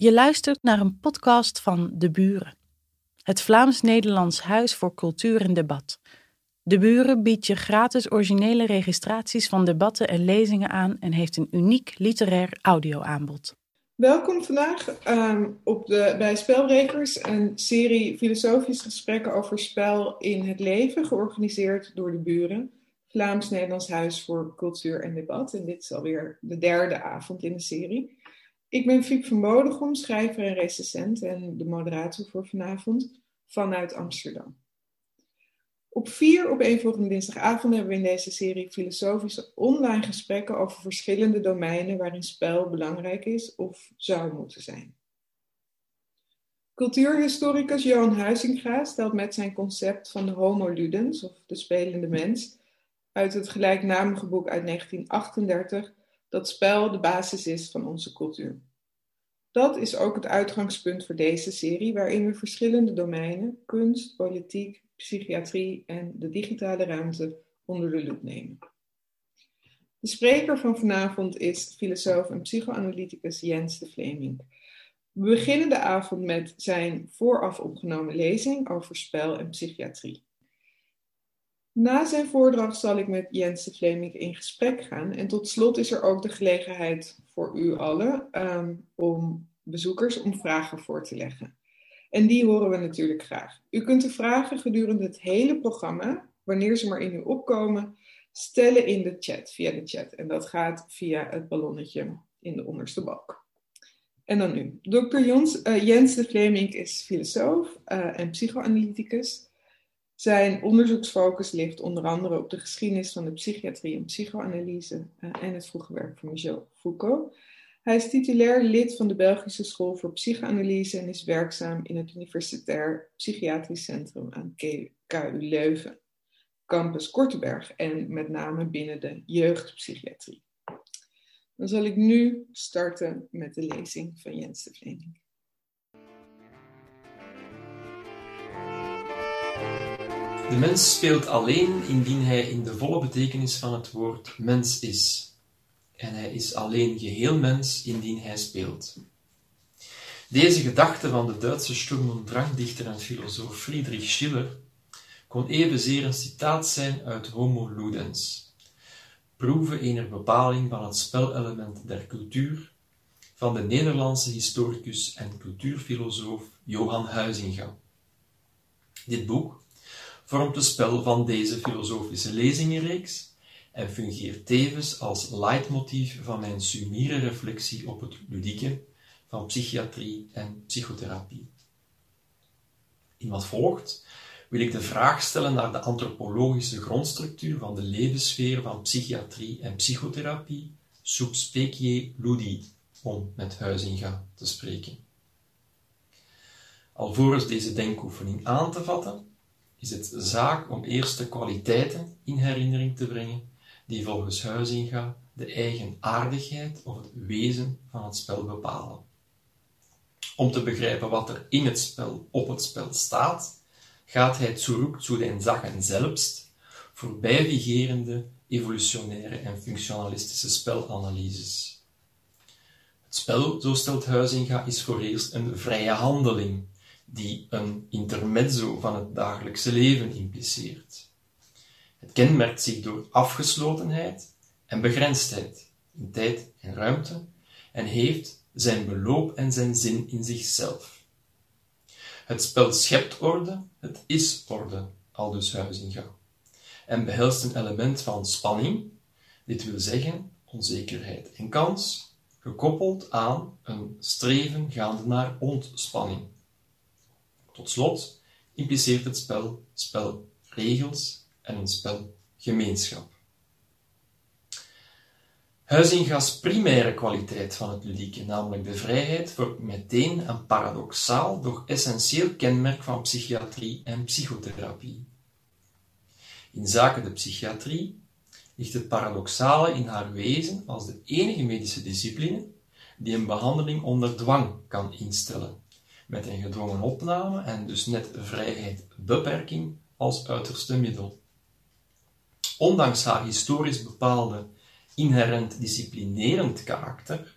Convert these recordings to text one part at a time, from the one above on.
Je luistert naar een podcast van De Buren, het Vlaams-Nederlands Huis voor Cultuur en Debat. De Buren biedt je gratis originele registraties van debatten en lezingen aan en heeft een uniek literair audioaanbod. Welkom vandaag um, op de, bij Spelrekers, een serie filosofische gesprekken over spel in het leven, georganiseerd door de Buren, Vlaams-Nederlands Huis voor Cultuur en Debat. En dit is alweer de derde avond in de serie. Ik ben Fiep van Bodegom, schrijver en recensent en de moderator voor vanavond vanuit Amsterdam. Op vier op een volgende dinsdagavond hebben we in deze serie filosofische online gesprekken over verschillende domeinen waarin spel belangrijk is of zou moeten zijn. Cultuurhistoricus Johan Huizinga stelt met zijn concept van de homo ludens, of de spelende mens, uit het gelijknamige boek uit 1938 dat spel de basis is van onze cultuur. Dat is ook het uitgangspunt voor deze serie, waarin we verschillende domeinen, kunst, politiek, psychiatrie en de digitale ruimte onder de loep nemen. De spreker van vanavond is filosoof en psychoanalyticus Jens de Vleming. We beginnen de avond met zijn vooraf opgenomen lezing over spel en psychiatrie. Na zijn voordracht zal ik met Jens de Vleming in gesprek gaan. En tot slot is er ook de gelegenheid voor u allen um, om bezoekers om vragen voor te leggen. En die horen we natuurlijk graag. U kunt de vragen gedurende het hele programma, wanneer ze maar in u opkomen, stellen in de chat, via de chat. En dat gaat via het ballonnetje in de onderste balk. En dan nu. Dr. Jons, uh, Jens de Vleming is filosoof uh, en psychoanalyticus. Zijn onderzoeksfocus ligt onder andere op de geschiedenis van de psychiatrie en psychoanalyse uh, en het vroege werk van Michel Foucault. Hij is titulair lid van de Belgische School voor Psychoanalyse en is werkzaam in het Universitair Psychiatrisch Centrum aan KU Leuven, campus Kortenberg en met name binnen de jeugdpsychiatrie. Dan zal ik nu starten met de lezing van Jens de Vleming. De mens speelt alleen indien hij in de volle betekenis van het woord mens is. En hij is alleen geheel mens indien hij speelt. Deze gedachte van de Duitse Sturm- und Drangdichter en filosoof Friedrich Schiller kon evenzeer een citaat zijn uit Homo Ludens, proeven ener bepaling van het spelelement der cultuur van de Nederlandse historicus en cultuurfilosoof Johan Huizinga. Dit boek vormt de spel van deze filosofische lezingenreeks en fungeert tevens als leidmotief van mijn sumiere reflectie op het ludieke van psychiatrie en psychotherapie. In wat volgt wil ik de vraag stellen naar de antropologische grondstructuur van de levenssfeer van psychiatrie en psychotherapie, sub specie ludi, om met Huizinga te spreken. Alvorens deze denkoefening aan te vatten, is het zaak om eerst de kwaliteiten in herinnering te brengen die volgens Huizinga de eigenaardigheid of het wezen van het spel bepalen. Om te begrijpen wat er in het spel op het spel staat, gaat hij zurück zu den Sachen selbst, voorbij evolutionaire en functionalistische spelanalyses. Het spel, zo stelt Huizinga, is voor eerst een vrije handeling, die een intermezzo van het dagelijkse leven impliceert. Het kenmerkt zich door afgeslotenheid en begrensdheid in tijd en ruimte en heeft zijn beloop en zijn zin in zichzelf. Het spel schept orde, het is orde, aldus Huizinga, en behelst een element van spanning, dit wil zeggen onzekerheid en kans, gekoppeld aan een streven gaande naar ontspanning. Tot slot impliceert het spel spelregels en een spelgemeenschap. Huizinga's primaire kwaliteit van het ludieke, namelijk de vrijheid, wordt meteen een paradoxaal, doch essentieel kenmerk van psychiatrie en psychotherapie. In zaken de psychiatrie ligt het paradoxale in haar wezen als de enige medische discipline die een behandeling onder dwang kan instellen, met een gedwongen opname en dus net vrijheid beperking als uiterste middel. Ondanks haar historisch bepaalde inherent disciplinerend karakter,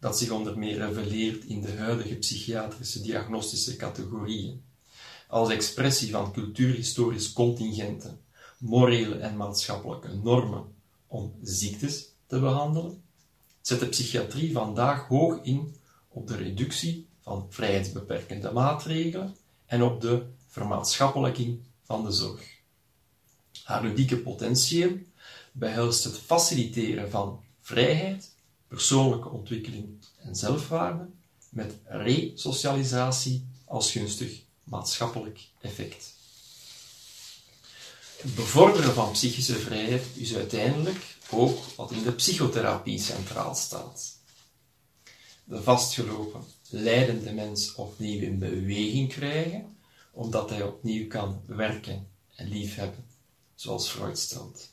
dat zich onder meer reveleert in de huidige psychiatrische diagnostische categorieën, als expressie van cultuurhistorisch contingenten, morele en maatschappelijke normen om ziektes te behandelen, zet de psychiatrie vandaag hoog in op de reductie van vrijheidsbeperkende maatregelen en op de vermaatschappelijking van de zorg. Haar ludieke potentieel behelst het faciliteren van vrijheid, persoonlijke ontwikkeling en zelfwaarde, met resocialisatie als gunstig maatschappelijk effect. Het bevorderen van psychische vrijheid is uiteindelijk ook wat in de psychotherapie centraal staat. De vastgelopen, leidende mens opnieuw in beweging krijgen, omdat hij opnieuw kan werken en liefhebben, zoals Freud stelt.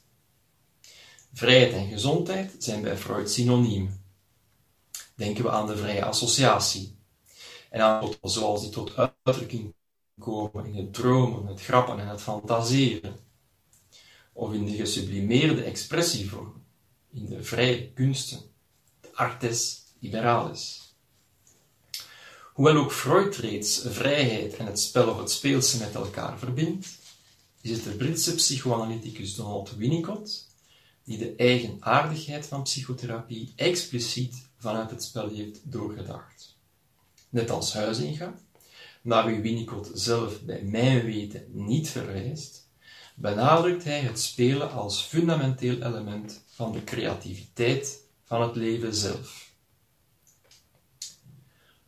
Vrijheid en gezondheid zijn bij Freud synoniemen. Denken we aan de vrije associatie en aan zoals die tot uitdrukking komen in het dromen, het grappen en het fantaseren, of in de gesublimeerde expressievorm, in de vrije kunsten, de artes liberalis. Hoewel ook Freud reeds vrijheid en het spel of het speelse met elkaar verbindt, is het de Britse psychoanalyticus Donald Winnicott die de eigenaardigheid van psychotherapie expliciet vanuit het spel heeft doorgedacht. Net als Huizinga, naar wie Winnicott zelf bij mijn weten niet verwijst, benadrukt hij het spelen als fundamenteel element van de creativiteit van het leven zelf.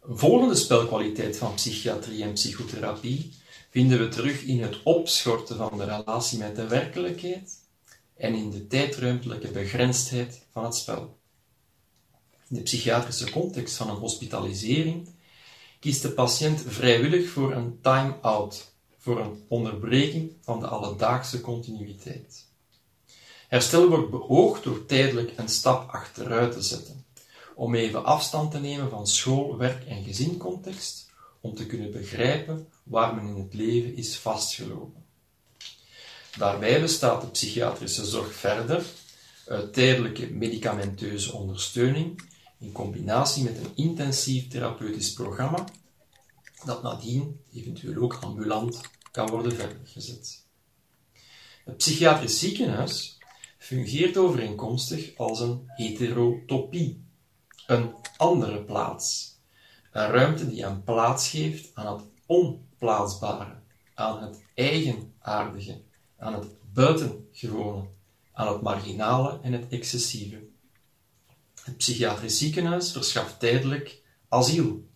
Een volgende spelkwaliteit van psychiatrie en psychotherapie vinden we terug in het opschorten van de relatie met de werkelijkheid en in de tijdruimtelijke begrensdheid van het spel. In de psychiatrische context van een hospitalisering kiest de patiënt vrijwillig voor een time-out, voor een onderbreking van de alledaagse continuïteit. Herstel wordt beoogd door tijdelijk een stap achteruit te zetten, om even afstand te nemen van school, werk en gezincontext, om te kunnen begrijpen waar men in het leven is vastgelopen. Daarbij bestaat de psychiatrische zorg verder uit tijdelijke medicamenteuze ondersteuning in combinatie met een intensief therapeutisch programma dat nadien eventueel ook ambulant kan worden verdergezet. Het psychiatrisch ziekenhuis fungeert overeenkomstig als een heterotopie, een andere plaats, een ruimte die een plaats geeft aan het aan het eigenaardige, aan het buitengewone, aan het marginale en het excessieve. Het psychiatrisch ziekenhuis verschaft tijdelijk asiel,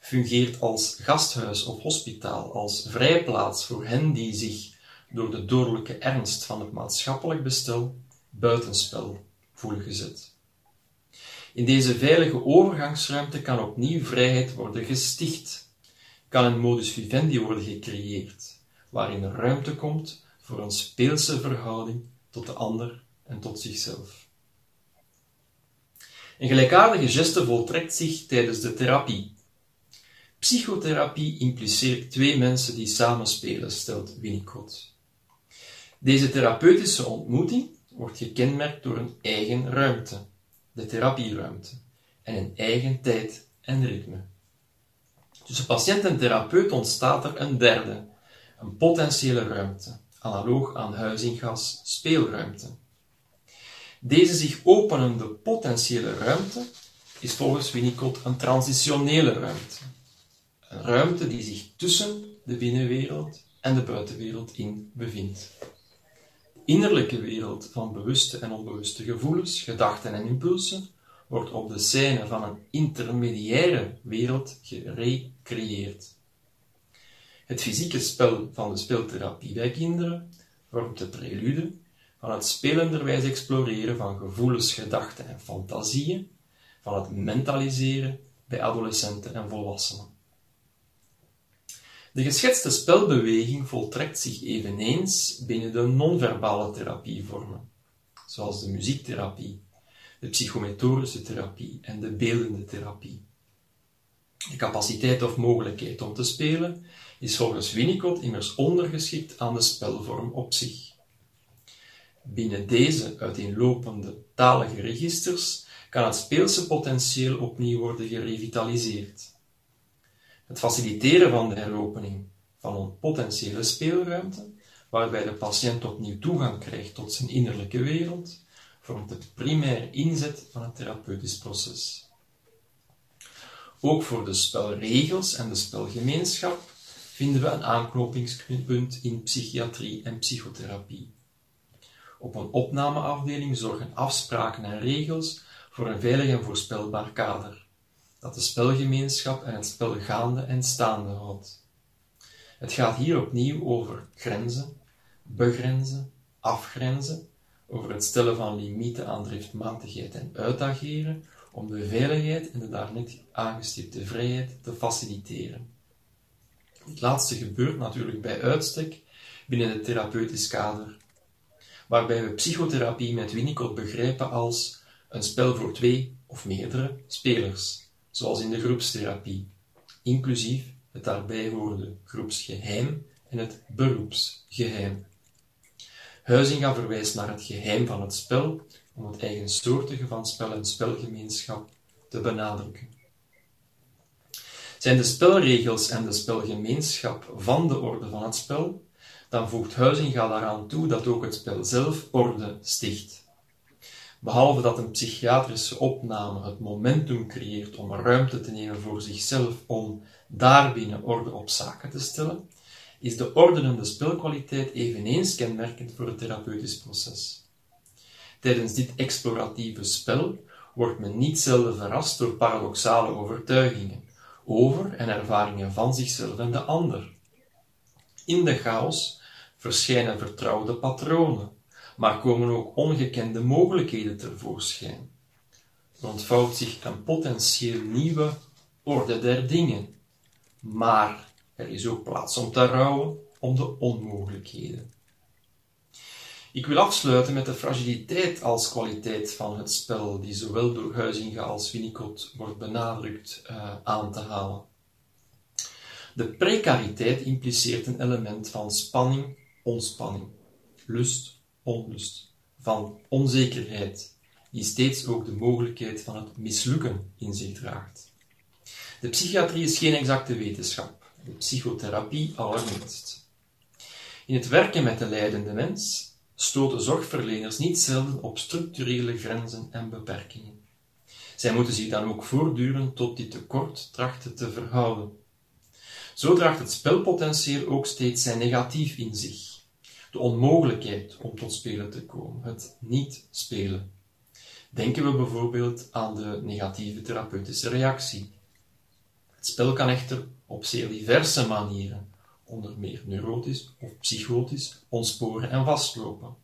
fungeert als gasthuis of hospitaal, als vrijplaats voor hen die zich door de dodelijke ernst van het maatschappelijk bestel buitenspel voelen gezet. In deze veilige overgangsruimte kan opnieuw vrijheid worden gesticht, kan een modus vivendi worden gecreëerd, waarin ruimte komt voor een speelse verhouding tot de ander en tot zichzelf. Een gelijkaardige geste voltrekt zich tijdens de therapie. Psychotherapie impliceert twee mensen die samenspelen, stelt Winnicott. Deze therapeutische ontmoeting wordt gekenmerkt door een eigen ruimte, de therapieruimte, en een eigen tijd en ritme. Tussen patiënt en therapeut ontstaat er een derde, een potentiële ruimte, analoog aan huizingas speelruimte. Deze zich openende potentiële ruimte is volgens Winnicott een transitionele ruimte. Een ruimte die zich tussen de binnenwereld en de buitenwereld in bevindt. De innerlijke wereld van bewuste en onbewuste gevoelens, gedachten en impulsen wordt op de scène van een intermediaire wereld gerecreëerd. Het fysieke spel van de speeltherapie bij kinderen vormt de prelude van het spelenderwijs exploreren van gevoelens, gedachten en fantasieën, van het mentaliseren bij adolescenten en volwassenen. De geschetste spelbeweging voltrekt zich eveneens binnen de non-verbale therapievormen, zoals de muziektherapie, de psychometrische therapie en de beeldende therapie. De capaciteit of mogelijkheid om te spelen is volgens Winnicott immers ondergeschikt aan de spelvorm op zich. Binnen deze uiteenlopende talige registers kan het speelse potentieel opnieuw worden gerevitaliseerd. Het faciliteren van de heropening van een potentiële speelruimte, waarbij de patiënt opnieuw toegang krijgt tot zijn innerlijke wereld, vormt de primaire inzet van het therapeutisch proces. Ook voor de spelregels en de spelgemeenschap vinden we een aanknopingspunt in psychiatrie en psychotherapie. Op een opnameafdeling zorgen afspraken en regels voor een veilig en voorspelbaar kader, dat de spelgemeenschap en het spel gaande en staande houdt. Het gaat hier opnieuw over grenzen, begrenzen, afgrenzen, over het stellen van limieten aan driftmatigheid en uitageren, om de veiligheid en de daarnet aangestipte vrijheid te faciliteren. Het laatste gebeurt natuurlijk bij uitstek binnen het therapeutisch kader, waarbij we psychotherapie met Winnicott begrijpen als een spel voor twee of meerdere spelers, zoals in de groepstherapie, inclusief het daarbij horende groepsgeheim en het beroepsgeheim. Huizinga verwijst naar het geheim van het spel om het eigensoortige van spel en spelgemeenschap te benadrukken. Zijn de spelregels en de spelgemeenschap van de orde van het spel, dan voegt Huizinga daaraan toe dat ook het spel zelf orde sticht. Behalve dat een psychiatrische opname het momentum creëert om ruimte te nemen voor zichzelf om daarbinnen orde op zaken te stellen, is de ordenende spelkwaliteit eveneens kenmerkend voor het therapeutisch proces. Tijdens dit exploratieve spel wordt men niet zelden verrast door paradoxale overtuigingen over en ervaringen van zichzelf en de ander. In de chaos verschijnen vertrouwde patronen, maar komen ook ongekende mogelijkheden tevoorschijn. Er ontvouwt zich een potentieel nieuwe orde der dingen, maar er is ook plaats om te rouwen om de onmogelijkheden. Ik wil afsluiten met de fragiliteit als kwaliteit van het spel, die zowel door Huizinga als Winnicott wordt benadrukt uh, aan te halen. De precariteit impliceert een element van spanning, ontspanning, lust, onlust, van onzekerheid, die steeds ook de mogelijkheid van het mislukken in zich draagt. De psychiatrie is geen exacte wetenschap, de psychotherapie allerminst. In het werken met de leidende mens stoten zorgverleners niet zelden op structurele grenzen en beperkingen. Zij moeten zich dan ook voortdurend tot dit tekort trachten te verhouden. Zo draagt het spelpotentieel ook steeds zijn negatief in zich. De onmogelijkheid om tot spelen te komen, het niet spelen. Denken we bijvoorbeeld aan de negatieve therapeutische reactie. Het spel kan echter op zeer diverse manieren onder meer neurotisch of psychotisch, ontsporen en vastlopen.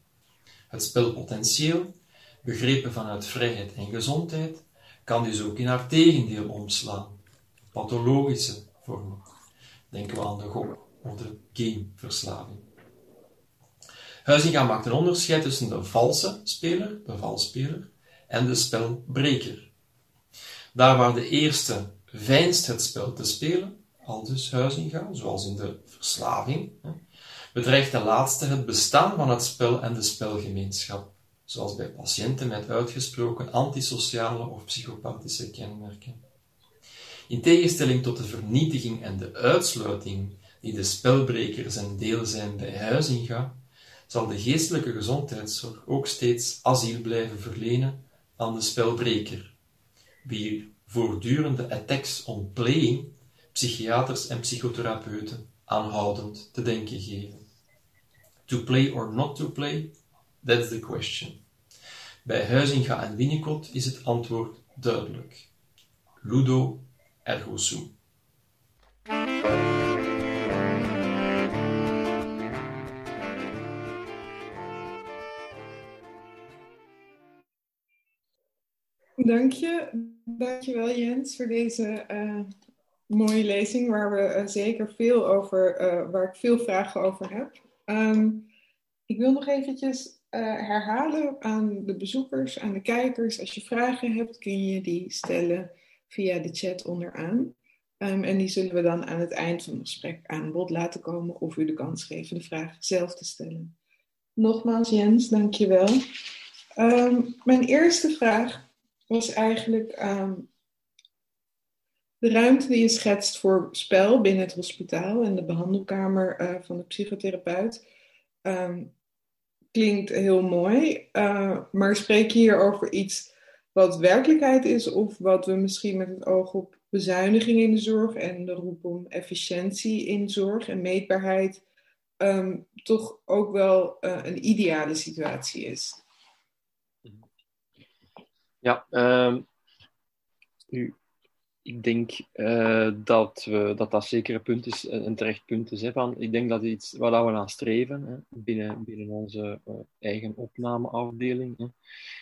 Het spelpotentieel, begrepen vanuit vrijheid en gezondheid, kan dus ook in haar tegendeel omslaan, pathologische vormen. Denken we aan de gok of de gameverslaving. Huizinga maakt een onderscheid tussen de valse speler, de valspeler, en de spelbreker. Daar waar de eerste veinst het spel te spelen, aldus Huizinga, zoals in de verslaving, bedreigt de laatste het bestaan van het spel en de spelgemeenschap, zoals bij patiënten met uitgesproken antisociale of psychopathische kenmerken. In tegenstelling tot de vernietiging en de uitsluiting die de spelbrekers een deel zijn bij Huizinga, zal de geestelijke gezondheidszorg ook steeds asiel blijven verlenen aan de spelbreker, wie voortdurende attacks on playing psychiaters en psychotherapeuten aanhoudend te denken geven. To play or not to play? That's the question. Bij Huizinga en Winnicott is het antwoord duidelijk. Ludo ergo sum. Dank je. Dank je wel Jens voor deze uh, mooie lezing waar we uh, zeker veel over, uh, waar ik veel vragen over heb. Um, ik wil nog eventjes uh, herhalen aan de bezoekers, aan de kijkers. Als je vragen hebt, kun je die stellen via de chat onderaan. Um, en die zullen we dan aan het eind van het gesprek aan bod laten komen of u de kans geven de vraag zelf te stellen. Nogmaals Jens, dankjewel. Um, mijn eerste vraag was eigenlijk ehm, de ruimte die je schetst voor spel binnen het hospitaal en de behandelkamer uh, van de psychotherapeut. Ehm, klinkt heel mooi, uh, maar spreek je hier over iets wat werkelijkheid is of wat we misschien met het oog op bezuiniging in de zorg en de roep om efficiëntie in zorg en meetbaarheid um, toch ook wel uh, een ideale situatie is? Ja, um, ik denk uh, dat, we, dat dat zeker een punt is, een terecht punt is. Hè, van, ik denk dat iets waar we aan streven hè, binnen, binnen onze uh, eigen opnameafdeling, hè,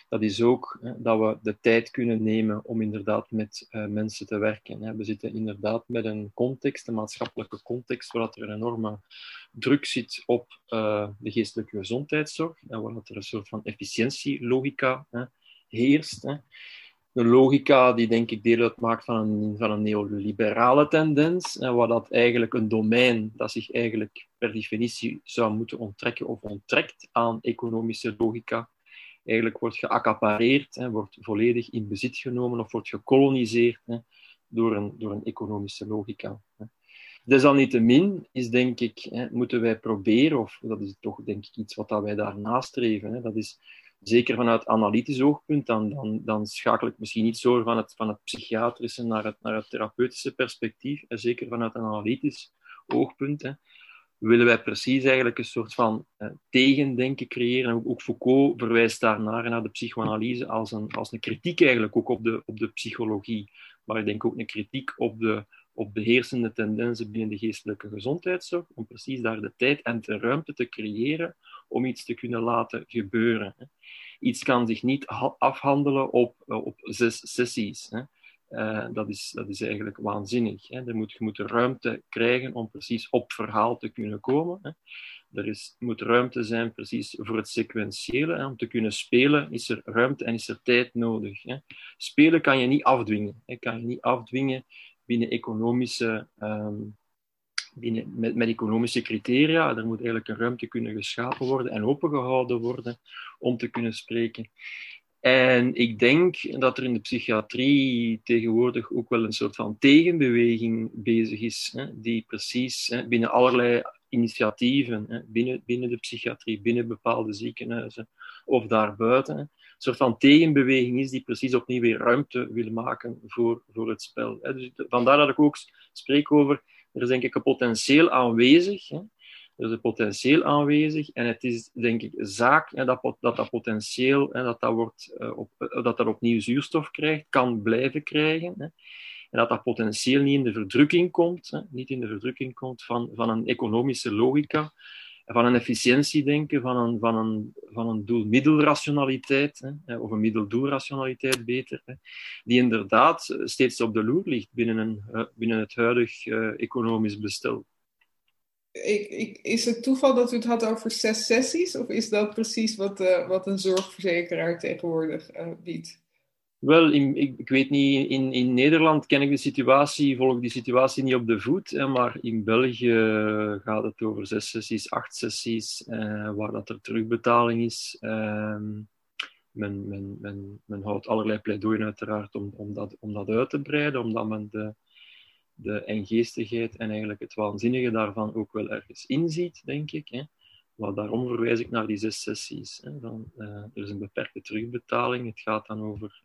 dat is ook hè, dat we de tijd kunnen nemen om inderdaad met uh, mensen te werken. Hè. We zitten inderdaad met een context, een maatschappelijke context, waar er een enorme druk zit op de geestelijke gezondheidszorg, en waar er een soort van efficiëntielogica heerst. Hè een logica die denk ik deel uitmaakt van een, van een neoliberale tendens, en waar dat eigenlijk een domein dat zich eigenlijk per definitie zou moeten onttrekken of onttrekt aan economische logica, eigenlijk wordt geaccapareerd, hè, wordt volledig in bezit genomen of wordt gekoloniseerd hè, door, een, door een economische logica. Hè. Desalniettemin is denk ik, hè, moeten wij proberen, of dat is toch denk ik iets wat dat wij daar nastreven, dat is zeker vanuit analytisch oogpunt, dan, dan, dan schakel ik misschien niet zo van het, van het psychiatrische naar het, naar het therapeutische perspectief. En zeker vanuit een analytisch oogpunt hè, willen wij precies eigenlijk een soort van eh, tegendenken creëren. Ook Foucault verwijst daarnaar, naar de psychoanalyse, als een, als een kritiek eigenlijk ook op de, op de psychologie. Maar ik denk ook een kritiek op de, op de heersende tendensen binnen de geestelijke gezondheidszorg, om precies daar de tijd en de ruimte te creëren om iets te kunnen laten gebeuren. Iets kan zich niet afhandelen op, eh, op zes sessies. Uh, dat, is, dat is eigenlijk waanzinnig. Moet, je moet ruimte krijgen om precies op verhaal te kunnen komen. Er is, moet ruimte zijn precies voor het sequentiële. Om te kunnen spelen is er ruimte en is er tijd nodig. Spelen kan je niet afdwingen. Kan je niet afdwingen binnen economische um, binnen, met, met economische criteria. Er moet eigenlijk een ruimte kunnen geschapen worden en opengehouden worden om te kunnen spreken. En ik denk dat er in de psychiatrie tegenwoordig ook wel een soort van tegenbeweging bezig is, hè, die precies hè, binnen allerlei initiatieven, hè, binnen, binnen de psychiatrie, binnen bepaalde ziekenhuizen of daarbuiten, soort van tegenbeweging is die precies opnieuw weer ruimte wil maken voor, voor het spel. Dus vandaar dat ik ook spreek over er is denk ik een potentieel aanwezig. Er is een potentieel aanwezig en het is denk ik zaak hè, dat, dat dat potentieel hè, dat, dat, wordt, uh, op, uh, dat dat opnieuw zuurstof krijgt, kan blijven krijgen. Hè. En dat dat potentieel niet in de verdrukking komt, niet in de verdrukking komt van, van een economische logica, van een efficiëntiedenken, van een, van een, van een doel-middelrationaliteit, of een middeldoelrationaliteit beter, hè, die inderdaad steeds op de loer ligt binnen, een, eh, binnen het huidig uh, economisch bestel. Ik, is het toeval dat u het had over zes sessies, of is dat precies wat, uh, wat een zorgverzekeraar tegenwoordig biedt? Wel, ik, ik, weet niet, in, in Nederland ken ik de situatie, volg die situatie niet op de voet, hè, maar in België gaat het over zes sessies, acht sessies, eh, waar dat er terugbetaling is. Uh, men, men, men, men houdt allerlei pleidooien uiteraard om, om, dat, om dat uit te breiden, omdat men de, de engeestigheid en eigenlijk het waanzinnige daarvan ook wel ergens inziet, denk ik. Hè. Daarom verwijs ik naar die zes sessies. Hè. Dan, uh, er is een beperkte terugbetaling. Het gaat dan over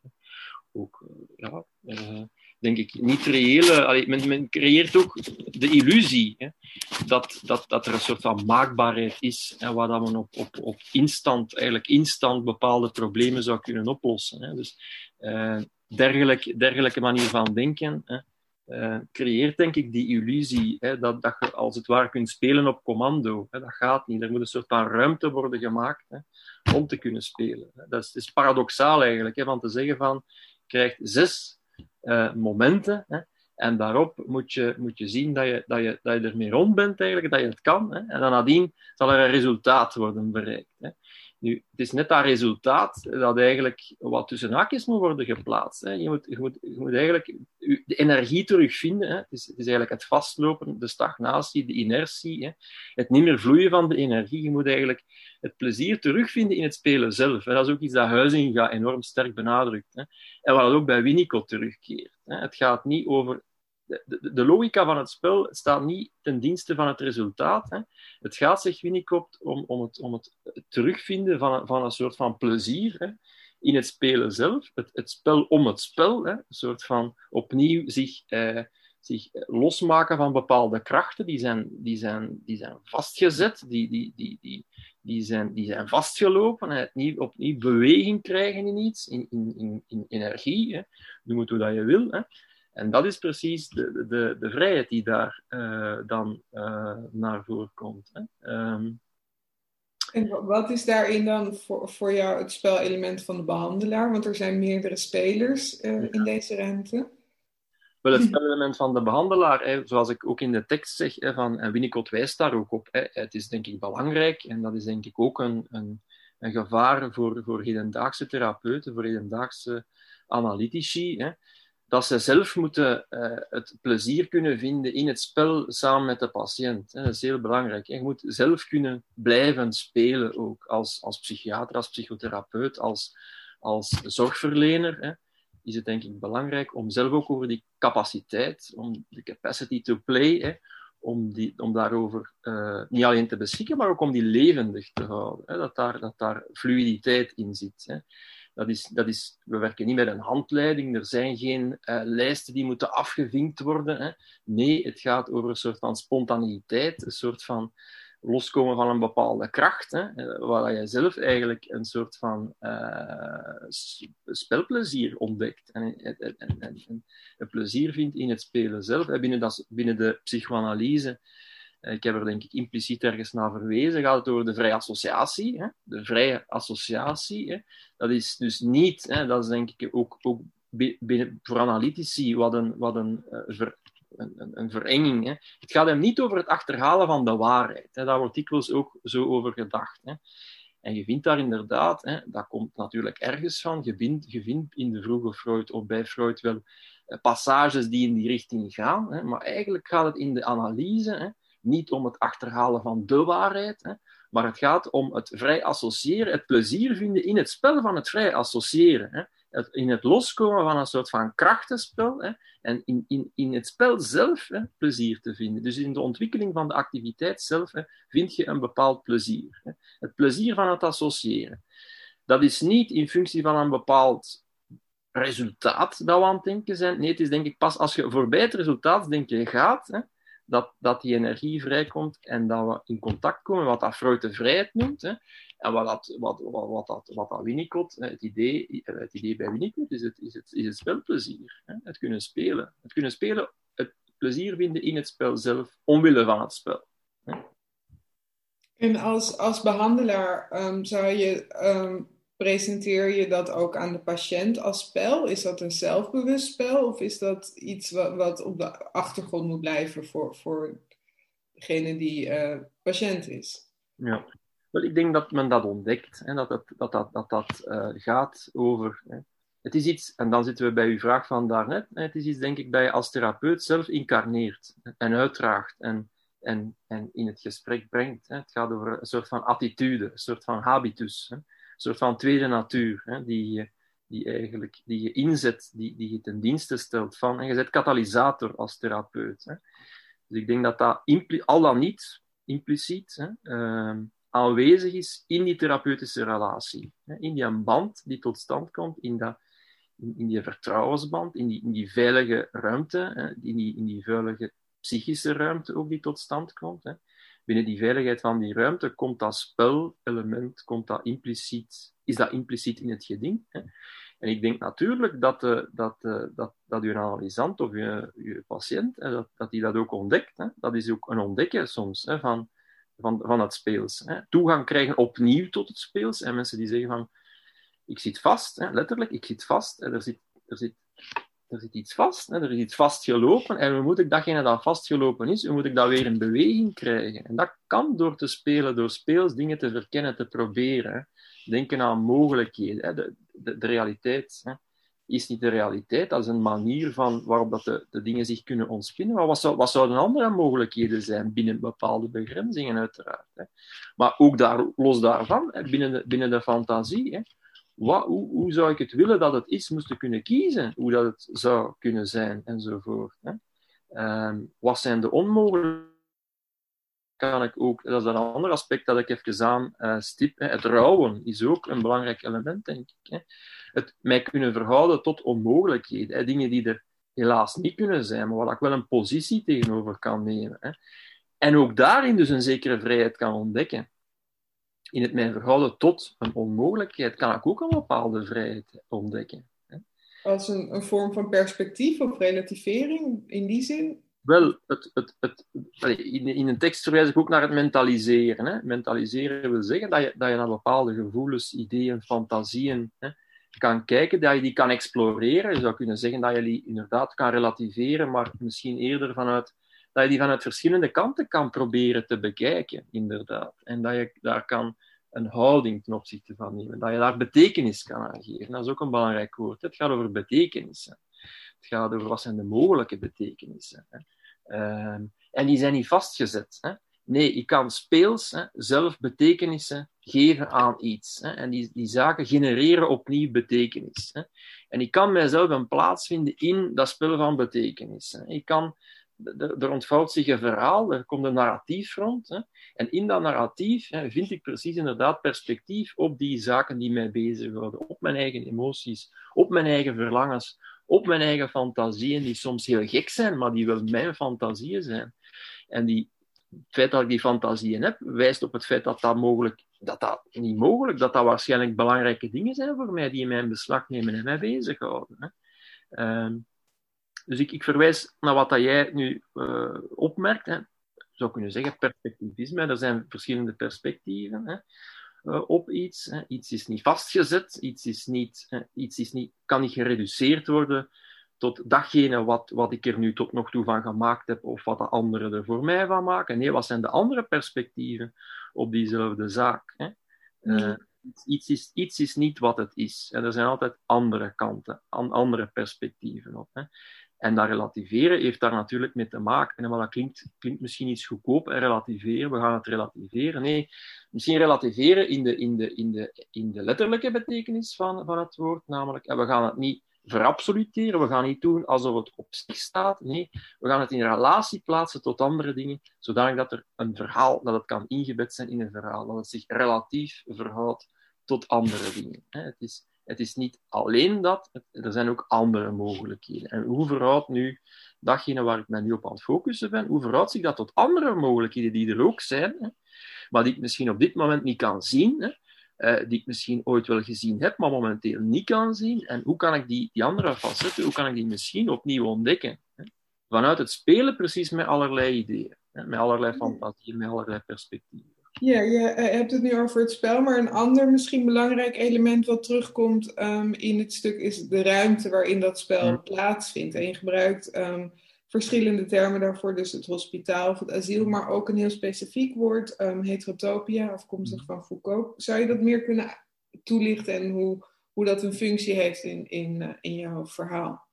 ook, uh, ja, denk ik, niet reële. Men, creëert ook de illusie hè, dat, dat, dat er een soort van maakbaarheid is, hè, waar dat men op, op, op instant, eigenlijk instant bepaalde problemen zou kunnen oplossen. Hè. Dus dergelijke, dergelijke manier van denken. Hè, uh, creëert denk ik die illusie hè, dat, dat je als het ware kunt spelen op commando. Hè. Dat gaat niet. Er moet een soort van ruimte worden gemaakt hè, om te kunnen spelen. Dat is, paradoxaal eigenlijk, hè, van te zeggen van je krijgt zes uh, momenten en daarop moet je, moet je zien dat je, dat, je, dat je ermee rond bent, eigenlijk, dat je het kan. En dan nadien zal er een resultaat worden bereikt. Hè. Nu, het is net dat resultaat dat eigenlijk wat tussen haakjes moet worden geplaatst. Hè. Je, moet, je, moet, je moet eigenlijk de energie terugvinden. Hè. Het, is, is eigenlijk het vastlopen, de stagnatie, de inertie. Hè. Het niet meer vloeien van de energie. Je moet eigenlijk het plezier terugvinden in het spelen zelf. Dat is ook iets dat Huizinga enorm sterk benadrukt. Hè. En wat ook bij Winnicott terugkeert. Hè. Het gaat niet over... De, de, logica van het spel staat niet ten dienste van het resultaat. Hè. Het gaat, zegt Winnicott, om, om, het, om het terugvinden van, van een soort van plezier hè, in het spelen zelf. Het, het spel om het spel. Hè. Een soort van opnieuw zich... Eh, zich losmaken van bepaalde krachten, die zijn, die zijn, die zijn vastgezet, die, die, die, die, die, zijn, die zijn vastgelopen, en opnieuw, opnieuw beweging krijgen in iets, in, in, in, in energie, hè. noem het hoe dat je wil. Hè. En dat is precies de, de, de vrijheid die daar uh, dan uh, naar voren komt. Hè. Um, en wat is daarin dan voor, voor jou het spelelement van de behandelaar? Want er zijn meerdere spelers uh, in deze ruimte. Wel, het spelelement van de behandelaar, hè, zoals ik ook in de tekst zeg, hè, van, en Winnicott wijst daar ook op, hè, het is denk ik belangrijk en dat is denk ik ook een, een, een gevaar voor, voor hedendaagse therapeuten, voor hedendaagse analytici, hè, dat ze zelf moeten uh, het plezier kunnen vinden in het spel samen met de patiënt. Hè. Dat is heel belangrijk. Je moet zelf kunnen blijven spelen ook, als, als psychiater, als psychotherapeut, als, als zorgverlener. Hè is het denk ik belangrijk om zelf ook over die capaciteit, om de capacity to play, hè, om, die, om daarover uh, niet alleen te beschikken, maar ook om die levendig te houden. Hè, dat, daar, dat daar fluiditeit in zit. Hè. Dat is, dat is, we werken niet met een handleiding, er zijn geen uh, lijsten die moeten afgevinkt worden. Hè. Nee, het gaat over een soort van spontaneïteit, een soort van loskomen van een bepaalde kracht, hè, waar je zelf eigenlijk een soort van uh, spelplezier ontdekt en, en, en, en, plezier vindt in het spelen zelf. Binnen, binnen de psychoanalyse, eh, ik heb er denk ik impliciet ergens naar verwezen, gaat het over de vrije associatie. Hè, de vrije associatie, hè, dat is dus niet, hè, dat is denk ik ook, ook binnen, voor analytici wat een, wat een uh, ver, een, een, verenging. Hè. Het gaat hem niet over het achterhalen van de waarheid. Hè. Daar wordt dikwijls ook zo over gedacht. Hè. En je vindt daar inderdaad, hè, dat komt natuurlijk ergens van, je vindt, je vindt in de vroege Freud of bij Freud wel eh, passages die in die richting gaan, hè, maar eigenlijk gaat het in de analyse niet om het achterhalen van de waarheid, hè, maar het gaat om het vrij associëren, het plezier vinden in het spel van het vrij associëren. Hè in het loskomen van een soort van krachtenspel hè, en in, in, in het spel zelf hè, plezier te vinden. Dus in de ontwikkeling van de activiteit zelf hè, vind je een bepaald plezier. Hè. Het plezier van het associëren. Dat is niet in functie van een bepaald resultaat dat we aan het denken zijn. Nee, het is denk ik pas als je voorbij het resultaat denken gaat, dat, dat die energie vrijkomt en dat we in contact komen, wat dat Freud de vrijheid noemt. Hè. En wat, dat, wat, wat, wat, dat, wat dat Winnicott, het idee, het idee bij Winnicott is het, is het, is het spelplezier. Hè. Het kunnen spelen. Het kunnen spelen, het plezier vinden in het spel zelf, omwille van het spel. Hè. En als, als behandelaar um, zou je um, presenteer je dat ook aan de patiënt als spel? Is dat een zelfbewust spel of is dat iets wat, wat op de achtergrond moet blijven voor, voor degene die uh, patiënt is? Ja, wel, ik denk dat men dat ontdekt, hè, dat dat, dat, dat, dat, dat uh, gaat over. Hè. Het is iets, en dan zitten we bij uw vraag van daarnet, het is iets, denk ik, dat je als therapeut zelf incarneert en uitdraagt en, en, en in het gesprek brengt. Het gaat over een soort van attitude, een soort van habitus. Soort van tweede natuur, hè, die, die, eigenlijk, die je inzet, die, die je ten dienste stelt van. En je bent katalysator als therapeut. Hè. Dus ik denk dat dat al dan niet impliciet hè, uh, aanwezig is in die therapeutische relatie. Hè, in die band die tot stand komt, in, dat, in, in die vertrouwensband, in die, in die veilige ruimte, hè, in, die, in die veilige psychische ruimte ook die tot stand komt. Hè binnen die veiligheid van die ruimte komt dat spelelement, komt dat impliciet, is dat impliciet in het geding. Hè? En ik denk natuurlijk dat, uh, dat, uh, dat, dat uw analysant of je, je patiënt, dat, dat die dat ook ontdekt. Hè? Dat is ook een ontdekken soms hè, van, van, van het speels. Hè? Toegang krijgen opnieuw tot het speels. En mensen die zeggen van, ik zit vast, hè, letterlijk, ik zit vast. En er zit, er zit er zit iets vast, hè, er is iets vastgelopen en hoe moet ik datgene dat vastgelopen is, hoe moet ik dat weer in beweging krijgen? En dat kan door te spelen, door speels dingen te verkennen, te proberen. Denken aan mogelijkheden, hè, de, de, realiteit. Hè. is niet de realiteit. Dat is een manier van waarop dat de, de dingen zich kunnen ontspinnen. Maar wat, zou, wat zouden andere mogelijkheden zijn binnen bepaalde begrenzingen, uiteraard. Hè? Maar ook daar, los daarvan, binnen de, binnen de fantasie. Hè? Wat, hoe, zou ik het willen dat het is, moesten kunnen kiezen, hoe dat het zou kunnen zijn, enzovoort. Hè? Um, wat zijn de onmogelijkheden? Kan ik ook, dat is een ander aspect dat ik even aan uh, stip. Hè? Het rouwen is ook een belangrijk element, denk ik. Hè? Het mij kunnen verhouden tot onmogelijkheden. Hè? Dingen die er helaas niet kunnen zijn, maar waar ik wel een positie tegenover kan nemen. Hè? En ook daarin dus een zekere vrijheid kan ontdekken in het mij verhouden tot een onmogelijkheid kan ik ook een bepaalde vrijheid ontdekken. Als een, een vorm van perspectief of relativering in die zin? Wel, het, het, het, in, in een tekst verwijs ik ook naar het mentaliseren. Hè. Mentaliseren wil zeggen dat je, dat je naar bepaalde gevoelens, ideeën, fantasieën hè, kan kijken, dat je die kan exploreren. Je zou kunnen zeggen dat je die inderdaad kan relativeren, maar misschien eerder vanuit dat je die vanuit verschillende kanten kan proberen te bekijken, inderdaad. En dat je daar kan een houding ten opzichte van nemen. Dat je daar betekenis kan aan geven. Dat is ook een belangrijk woord. Het gaat over betekenissen. Het gaat over wat zijn de mogelijke betekenissen. Hè. Uh, en die zijn niet vastgezet. Hè. Nee, ik kan speels hè, zelf betekenissen geven aan iets. Hè. En die, die zaken genereren opnieuw betekenis. Hè. En ik kan mijzelf een plaats vinden in dat spel van betekenissen. Ik kan er ontvouwt zich een verhaal, er komt een narratief rond. Hè, en in dat narratief hè, vind ik precies inderdaad perspectief op die zaken die mij bezighouden, op mijn eigen emoties, op mijn eigen verlangens, op mijn eigen fantasieën, die soms heel gek zijn, maar die wel mijn fantasieën zijn. En die, het feit dat ik die fantasieën heb, wijst op het feit dat dat mogelijk, dat dat niet mogelijk, dat dat waarschijnlijk belangrijke dingen zijn voor mij, die in mijn beslag nemen en mij bezighouden. Hè. Um, dus ik, ik verwijs naar wat dat jij nu uh, opmerkt. Hè. Je zou kunnen zeggen perspectivisme. Er zijn verschillende perspectieven hè, uh, op iets. Hè. Iets is niet vastgezet. Iets, is niet, hè, iets is niet, kan niet gereduceerd worden tot datgene wat, wat ik er nu tot nog toe van gemaakt heb of wat de anderen er voor mij van maken. Nee, wat zijn de andere perspectieven op diezelfde zaak? Hè? Uh, iets, is, iets is niet wat het is. En er zijn altijd andere kanten, andere perspectieven op. Hè? En dat relativeren heeft daar natuurlijk mee te maken. Maar dat klinkt, klinkt misschien iets goedkoop, en relativeren, we gaan het relativeren. Nee, misschien relativeren in de, in de, in de, in de letterlijke betekenis van, van het woord, namelijk, en we gaan het niet verabsoluteren, we gaan niet doen alsof het op zich staat. Nee, we gaan het in relatie plaatsen tot andere dingen, zodanig dat er een verhaal, dat het kan ingebed zijn in een verhaal, dat het zich relatief verhoudt tot andere dingen. Het is, het is niet alleen dat, er zijn ook andere mogelijkheden. En hoe verhoudt nu datgene waar ik mij nu op aan het focussen ben, hoe verhoudt zich dat tot andere mogelijkheden die er ook zijn, hè, maar die ik misschien op dit moment niet kan zien, hè, uh, die ik misschien ooit wel gezien heb, maar momenteel niet kan zien. En hoe kan ik die, die andere facetten, hoe kan ik die misschien opnieuw ontdekken? Hè? Vanuit het spelen precies met allerlei ideeën, hè, met allerlei fantasieën, met allerlei perspectieven. Ja, je uh, hebt het nu over het spel, maar een ander misschien belangrijk element wat terugkomt um, in het stuk is de ruimte waarin dat spel ja. plaatsvindt. En je gebruikt um, verschillende termen daarvoor, dus het hospitaal of het asiel, maar ook een heel specifiek woord, um, heterotopia, afkomstig van Foucault. Zou je dat meer kunnen toelichten en hoe, hoe dat een functie heeft in, in, uh, in jouw verhaal?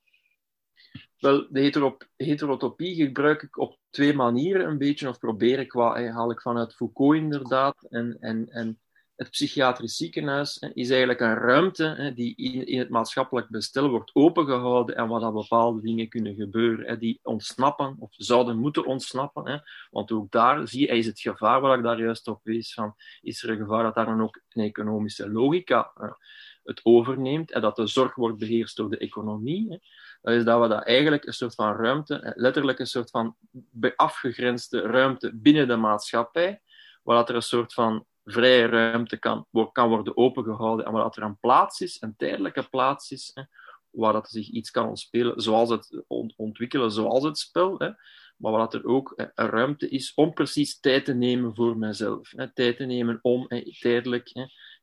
Wel, de heterotopie gebruik ik op twee manieren een beetje, of probeer ik wat, haal ik vanuit Foucault inderdaad. En, en, en het psychiatrisch ziekenhuis is eigenlijk een ruimte die in, het maatschappelijk bestel wordt opengehouden en waar bepaalde dingen kunnen gebeuren, die ontsnappen of zouden moeten ontsnappen. Want ook daar zie je, is het gevaar waar ik daar juist op wees, van, is er een gevaar dat daar dan ook een economische logica het overneemt en dat de zorg wordt beheerst door de economie. Dat is dat we dat eigenlijk een soort van ruimte, letterlijk een soort van afgegrensde ruimte binnen de maatschappij, waar dat er een soort van vrije ruimte kan, kan worden opengehouden en waar dat er een plaats is, een tijdelijke plaats is, hè, waar dat zich iets kan ontspelen, zoals het ontwikkelen, zoals het spel, hè, maar waar dat er ook een ruimte is om precies tijd te nemen voor mezelf. Tijd te nemen om tijdelijk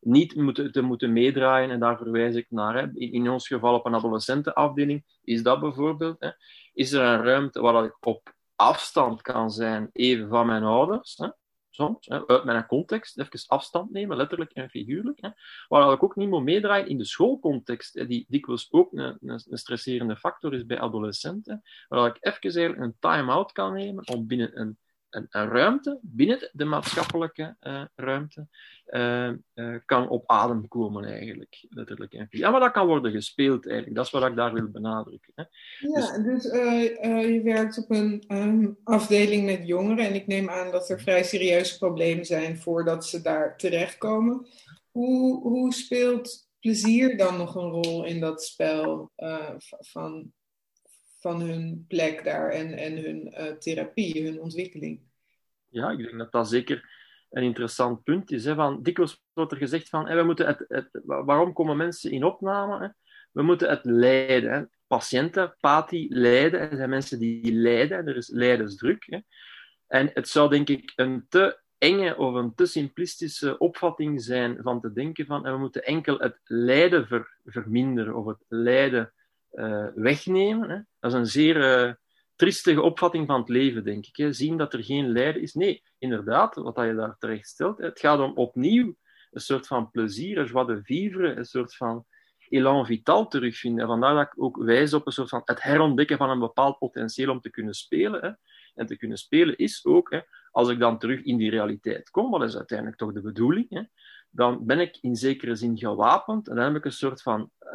niet moeten, te moeten meedraaien. En daar verwijs ik naar. In, ons geval op een adolescentenafdeling is dat bijvoorbeeld. Hè. Is er een ruimte waar ik op afstand kan zijn, even van mijn ouders. Hè. soms, hè, uit mijn context, even afstand nemen, letterlijk en figuurlijk. Hè, waar ik ook niet moet meedraaien in de schoolcontext, hè, die dikwijls ook een, een, stresserende factor is bij adolescenten, waar ik even een time-out kan nemen om binnen een een, een, ruimte binnen de maatschappelijke uh, ruimte uh, uh, kan op adem komen eigenlijk, letterlijk. Ja, maar dat kan worden gespeeld eigenlijk. Dat is wat ik daar wil benadrukken. Hè. Ja, dus, dus je werkt op een um, afdeling met jongeren en ik neem aan dat er vrij serieuze problemen zijn voordat ze daar terechtkomen. Hoe, hoe speelt plezier dan nog een rol in dat spel van van hun plek daar en, en hun uh, therapie, hun ontwikkeling. Ja, ik denk dat dat zeker een interessant punt is. Hè, van, dikwijls wordt er gezegd van, we moeten het, waarom komen mensen in opname? Hè? We moeten het lijden. Hè? Patiënten, pati, lijden. Er zijn mensen die lijden. Er is lijdensdruk. Hè? En het zou denk ik een te enge of een te simplistische opvatting zijn van te denken van we moeten enkel het lijden ver, verminderen of het lijden wegnemen. Hè. Dat is een zeer uh, triestige opvatting van het leven, denk ik. Hè. Zien dat er geen lijden is. Nee, inderdaad, wat je daar terecht stelt. Het gaat om opnieuw een soort van plezier, een joie vivre, een soort van elan vital terugvinden. En vandaar dat ik ook wijs op een soort van het herontdekken van een bepaald potentieel om te kunnen spelen. Hè. En te kunnen spelen is ook, hè, als ik dan terug in die realiteit kom, wat is uiteindelijk toch de bedoeling, hè, dan ben ik in zekere zin gewapend en dan heb ik een soort van uh,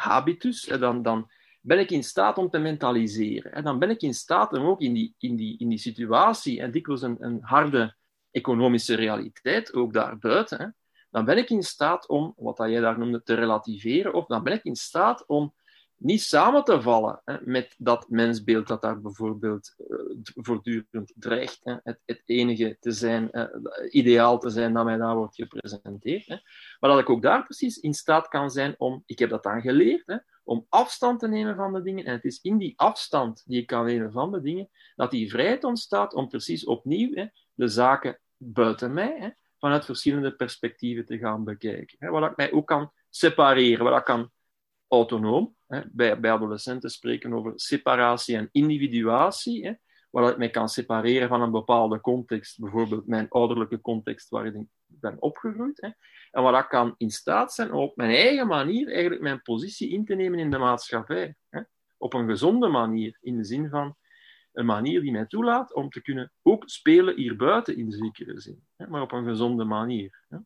habitus, dan, dan ben ik in staat om te mentaliseren. En dan ben ik in staat om ook in die, in die, in die situatie, en dikwijls een, een harde economische realiteit, ook daarbuiten, dan ben ik in staat om, wat jij daar noemde, te relativeren, of dan ben ik in staat om niet samen te vallen hè, met dat mensbeeld dat daar bijvoorbeeld uh, voortdurend dreigt. Hè, het, het, enige te zijn, uh, ideaal te zijn dat mij daar wordt gepresenteerd. Hè. Maar dat ik ook daar precies in staat kan zijn om, ik heb dat dan geleerd, om afstand te nemen van de dingen. En het is in die afstand die ik kan nemen van de dingen, dat die vrijheid ontstaat om precies opnieuw de zaken buiten mij, vanuit verschillende perspectieven te gaan bekijken. Waar ik mij ook kan separeren, waar ik kan autonoom. Hè. Bij, bij adolescenten spreken over separatie en individuatie, hè, waar ik mij kan separeren van een bepaalde context, bijvoorbeeld mijn ouderlijke context waarin ik ben opgegroeid. Hè. En waar ik kan in staat zijn om op mijn eigen manier eigenlijk mijn positie in te nemen in de maatschappij. Hè. Op een gezonde manier, in de zin van een manier die mij toelaat om te kunnen ook spelen hier buiten in zekere zin, hè, maar op een gezonde manier. Hè.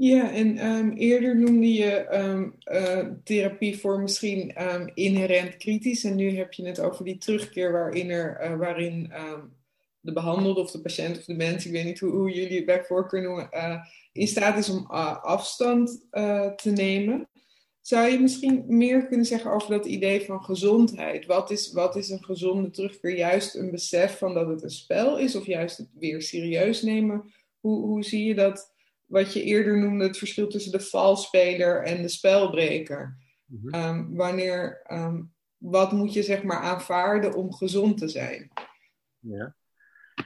Ja, en um, eerder noemde je um, uh, therapie voor misschien um, inherent kritisch. En nu heb je het over die terugkeer waarin, er, uh, waarin de behandelde of de patiënt of de mens, ik weet niet hoe, hoe jullie het bij voorkeur noemen, uh, in staat is om afstand te nemen. Zou je misschien meer kunnen zeggen over dat idee van gezondheid? Wat is, wat is een gezonde terugkeer? Juist een besef van dat het een spel is of juist het weer serieus nemen? Hoe, hoe zie je dat? Wat je eerder noemde, het verschil tussen de valspeler en de spelbreker. Mhm. Ehm, wanneer, um, wat moet je zeg maar aanvaarden om gezond te zijn? Ja.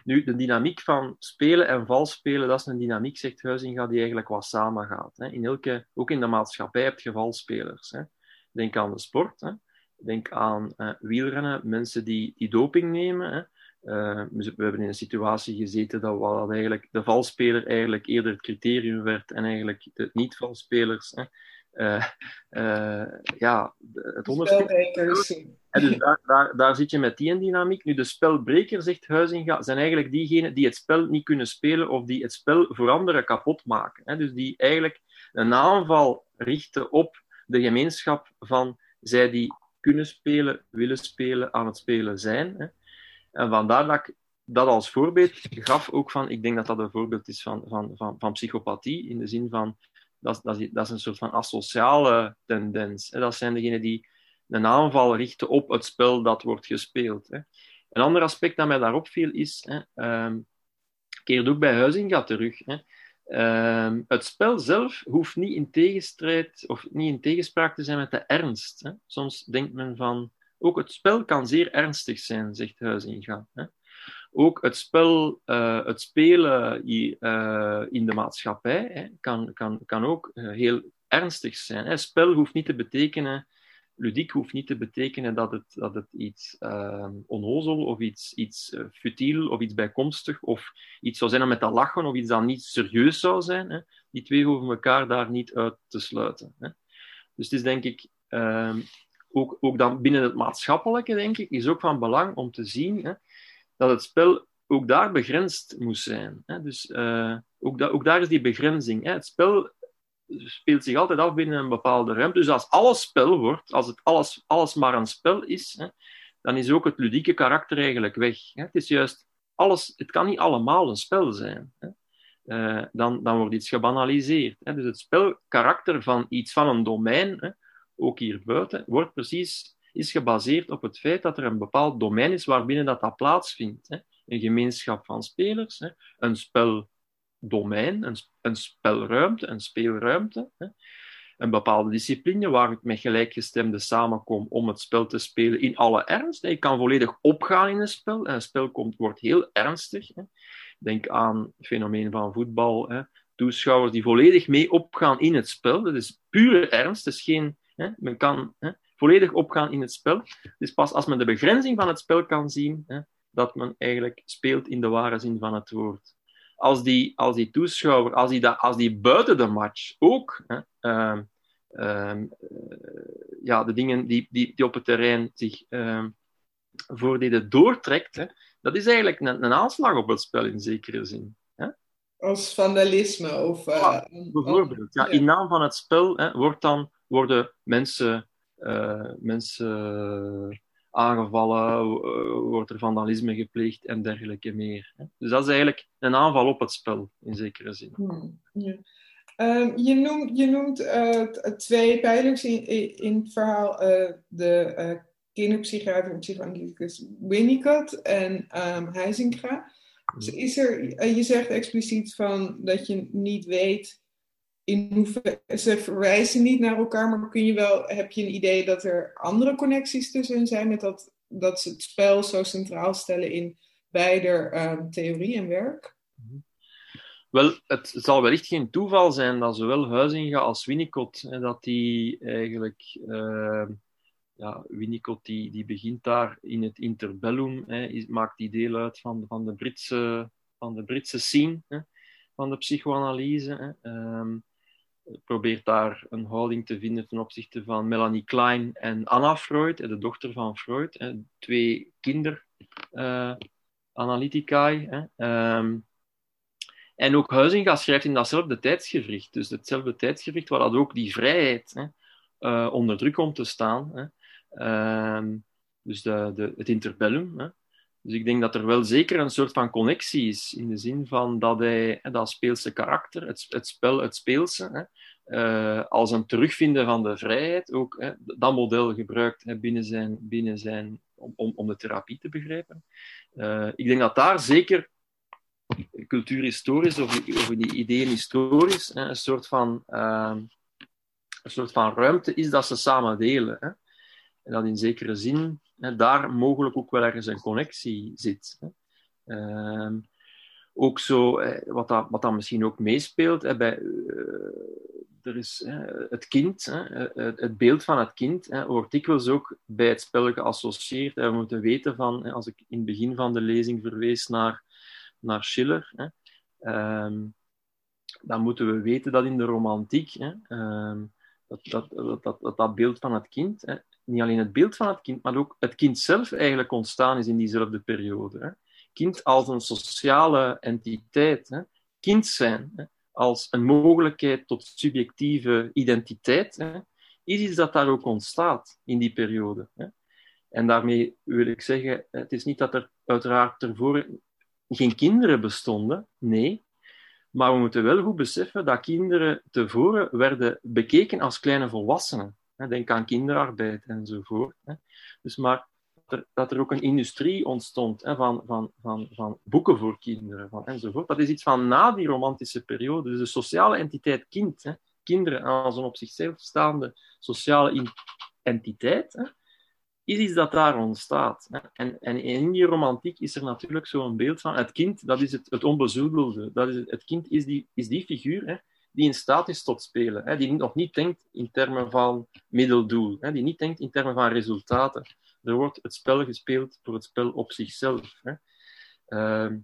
Nu, de dynamiek van spelen en valspelen, dat is een dynamiek, zegt Huizinga, die eigenlijk wat samengaat. Hè. In elke, ook in de maatschappij heb je valspelers. Hè. Denk aan de sport, hè. denk aan uh, wielrennen, mensen die, die doping nemen. Hè. Uh, we hebben in een situatie gezeten dat, dat eigenlijk de valspeler eigenlijk eerder het criterium werd en eigenlijk de niet-valspelers uh, uh, ja, het onderscheid. En dus daar, daar, daar zit je met die dynamiek. Nu, de spelbreker, zegt Huizinga, zijn eigenlijk diegenen die het spel niet kunnen spelen of die het spel voor anderen kapot maken. Hè? Dus die eigenlijk een aanval richten op de gemeenschap van zij die kunnen spelen, willen spelen, aan het spelen zijn. Hè? En vandaar dat ik dat als voorbeeld gaf ook van, ik denk dat dat een voorbeeld is van, van, van, van psychopathie, in de zin van, dat, dat, dat is een soort van asociale tendens. Hè. Dat zijn degenen die een aanval richten op het spel dat wordt gespeeld. Hè. Een ander aspect dat mij daarop viel is, hè, um, keert ook bij Huizinga terug. Hè. Um, het spel zelf hoeft niet in tegenstrijd of niet in tegenspraak te zijn met de ernst. Hè. Soms denkt men van, ook het spel kan zeer ernstig zijn, zegt Huizinga. Ook het spel, uh, het spelen uh, in de maatschappij hè, kan, kan, kan ook uh, heel ernstig zijn. Hè. Spel hoeft niet te betekenen ludiek hoeft niet te betekenen dat het, dat het iets uh, onnozel of iets, iets futiel of iets bijkomstig of iets zou zijn om met te lachen of iets dat niet serieus zou zijn. Hè. Die twee hoeven elkaar daar niet uit te sluiten. Hè. Dus het is denk ik, uh, ook, ook dan binnen het maatschappelijke, denk ik, is ook van belang om te zien hè, dat het spel ook daar begrensd moest zijn. Hè. Dus uh, ook, ook daar is die begrenzing. Hè. Het spel speelt zich altijd af binnen een bepaalde ruimte. Dus als alles spel wordt, als het alles, alles maar een spel is, hè, dan is ook het ludieke karakter eigenlijk weg. Hè. Het is juist alles, het kan niet allemaal een spel zijn. Hè. Uh, dan, dan wordt iets gebanaliseerd. Hè. Dus het spelkarakter van iets van een domein, ook hier buiten, wordt precies, is gebaseerd op het feit dat er een bepaald domein is waarbinnen dat, dat plaatsvindt. Hè. Een gemeenschap van spelers, hè. een spel domein, een, een spelruimte, een speelruimte. Hè. Een bepaalde discipline waar ik met gelijkgestemden samenkom om het spel te spelen in alle ernst. Ik kan volledig opgaan in een spel. En een spel komt, wordt heel ernstig. Denk aan het fenomeen van voetbal. Toeschouwers die volledig mee opgaan in het spel. Dat is pure ernst. is geen, hè. Men kan hè, volledig opgaan in het spel. Het is pas als men de begrenzing van het spel kan zien, hè, dat men eigenlijk speelt in de ware zin van het woord als die, als die toeschouwer, als die, als die buiten de match ook hè, uh, uh, ja, de dingen die, die, die op het terrein zich uh, voordeden doortrekt, hè, dat is eigenlijk een, een, aanslag op het spel in zekere zin. Hè? Als vandalisme of... Eh, ja, bijvoorbeeld. Ja, in naam van het spel hè, wordt dan, worden mensen, eh, mensen aangevallen, wordt er vandalisme gepleegd en dergelijke meer. Dus dat is eigenlijk een aanval op het spel, in zekere zin. Hmm, ja. um, je noemt, je noemt uh, twee pijlers in, in het verhaal. Uh, de uh, kinderpsychiater en psychoanalyticus Winnicott en um. Dus is er, je zegt expliciet van dat je niet weet ze verwijzen niet naar elkaar, maar kun je wel, heb je een idee dat er andere connecties tussen zijn met dat, dat ze het spel zo centraal stellen in beide um, theorie en werk? Wel, het zal wellicht geen toeval zijn dat zowel Huizinga als Winnicott, hè, dat die eigenlijk, uh, ja, Winnicott die, die begint daar in het interbellum, hè, maakt die deel uit van, van, de Britse, van de Britse scene, hè, van de psychoanalyse. Hè. Um, probeert daar een houding te vinden ten opzichte van Melanie Klein en Anna Freud, de dochter van Freud, twee kinderanalyticae. Um, en ook Huizinga schrijft in datzelfde tijdsgevricht, dus hetzelfde tijdsgevricht waar dat ook die vrijheid hè, uh, onder druk komt te staan. Hè. Um, dus de, de, het interbellum. Hè. Dus ik denk dat er wel zeker een soort van connectie is, in de zin van dat hij dat speelse karakter, het, het spel, het speelse, hè, uh, als een terugvinden van de vrijheid, ook hè, dat model gebruikt binnen zijn, binnen zijn om, om de therapie te begrijpen. Uh, ik denk dat daar zeker cultuurhistorisch of, of die ideeën historisch een, soort van, uh, een soort van ruimte is dat ze samen delen. Hè. En dat in zekere zin hè, daar mogelijk ook wel ergens een connectie zit. Hè. Uh, ook zo, wat, dat, wat dat misschien ook meespeelt, bij, uh, er is het kind, het beeld van het kind, wordt dikwijls ook bij het spel geassocieerd. We moeten weten van, als ik in het begin van de lezing verwees naar, naar Schiller, um, dan moeten we weten dat in de romantiek dat, dat, dat, dat, dat beeld van het kind niet alleen het beeld van het kind, maar ook het kind zelf eigenlijk ontstaan is in diezelfde periode. Hè. Kind als een sociale entiteit. Hè. Kind zijn hè, als een mogelijkheid tot subjectieve identiteit hè, is iets dat daar ook ontstaat in die periode. Hè. En daarmee wil ik zeggen, het is niet dat er uiteraard ervoor geen kinderen bestonden, nee. Maar we moeten wel goed beseffen dat kinderen tevoren werden bekeken als kleine volwassenen. Denk aan kinderarbeid enzovoort. Dus maar dat er, ook een industrie ontstond van, van, van, van boeken voor kinderen van, enzovoort. Dat is iets van na die romantische periode. Dus de sociale entiteit kind, hè, kinderen als een op zichzelf staande sociale entiteit, hè, is iets dat daar ontstaat. En, en in die romantiek is er natuurlijk zo'n beeld van het kind, dat is het, het onbezoedelde. Dat is het, kind is die, is die figuur die in staat is tot spelen. Hè, die nog niet denkt in termen van middeldoel. Hè, die niet denkt in termen van resultaten. Er wordt het spel gespeeld voor het spel op zichzelf. Hè. Uh,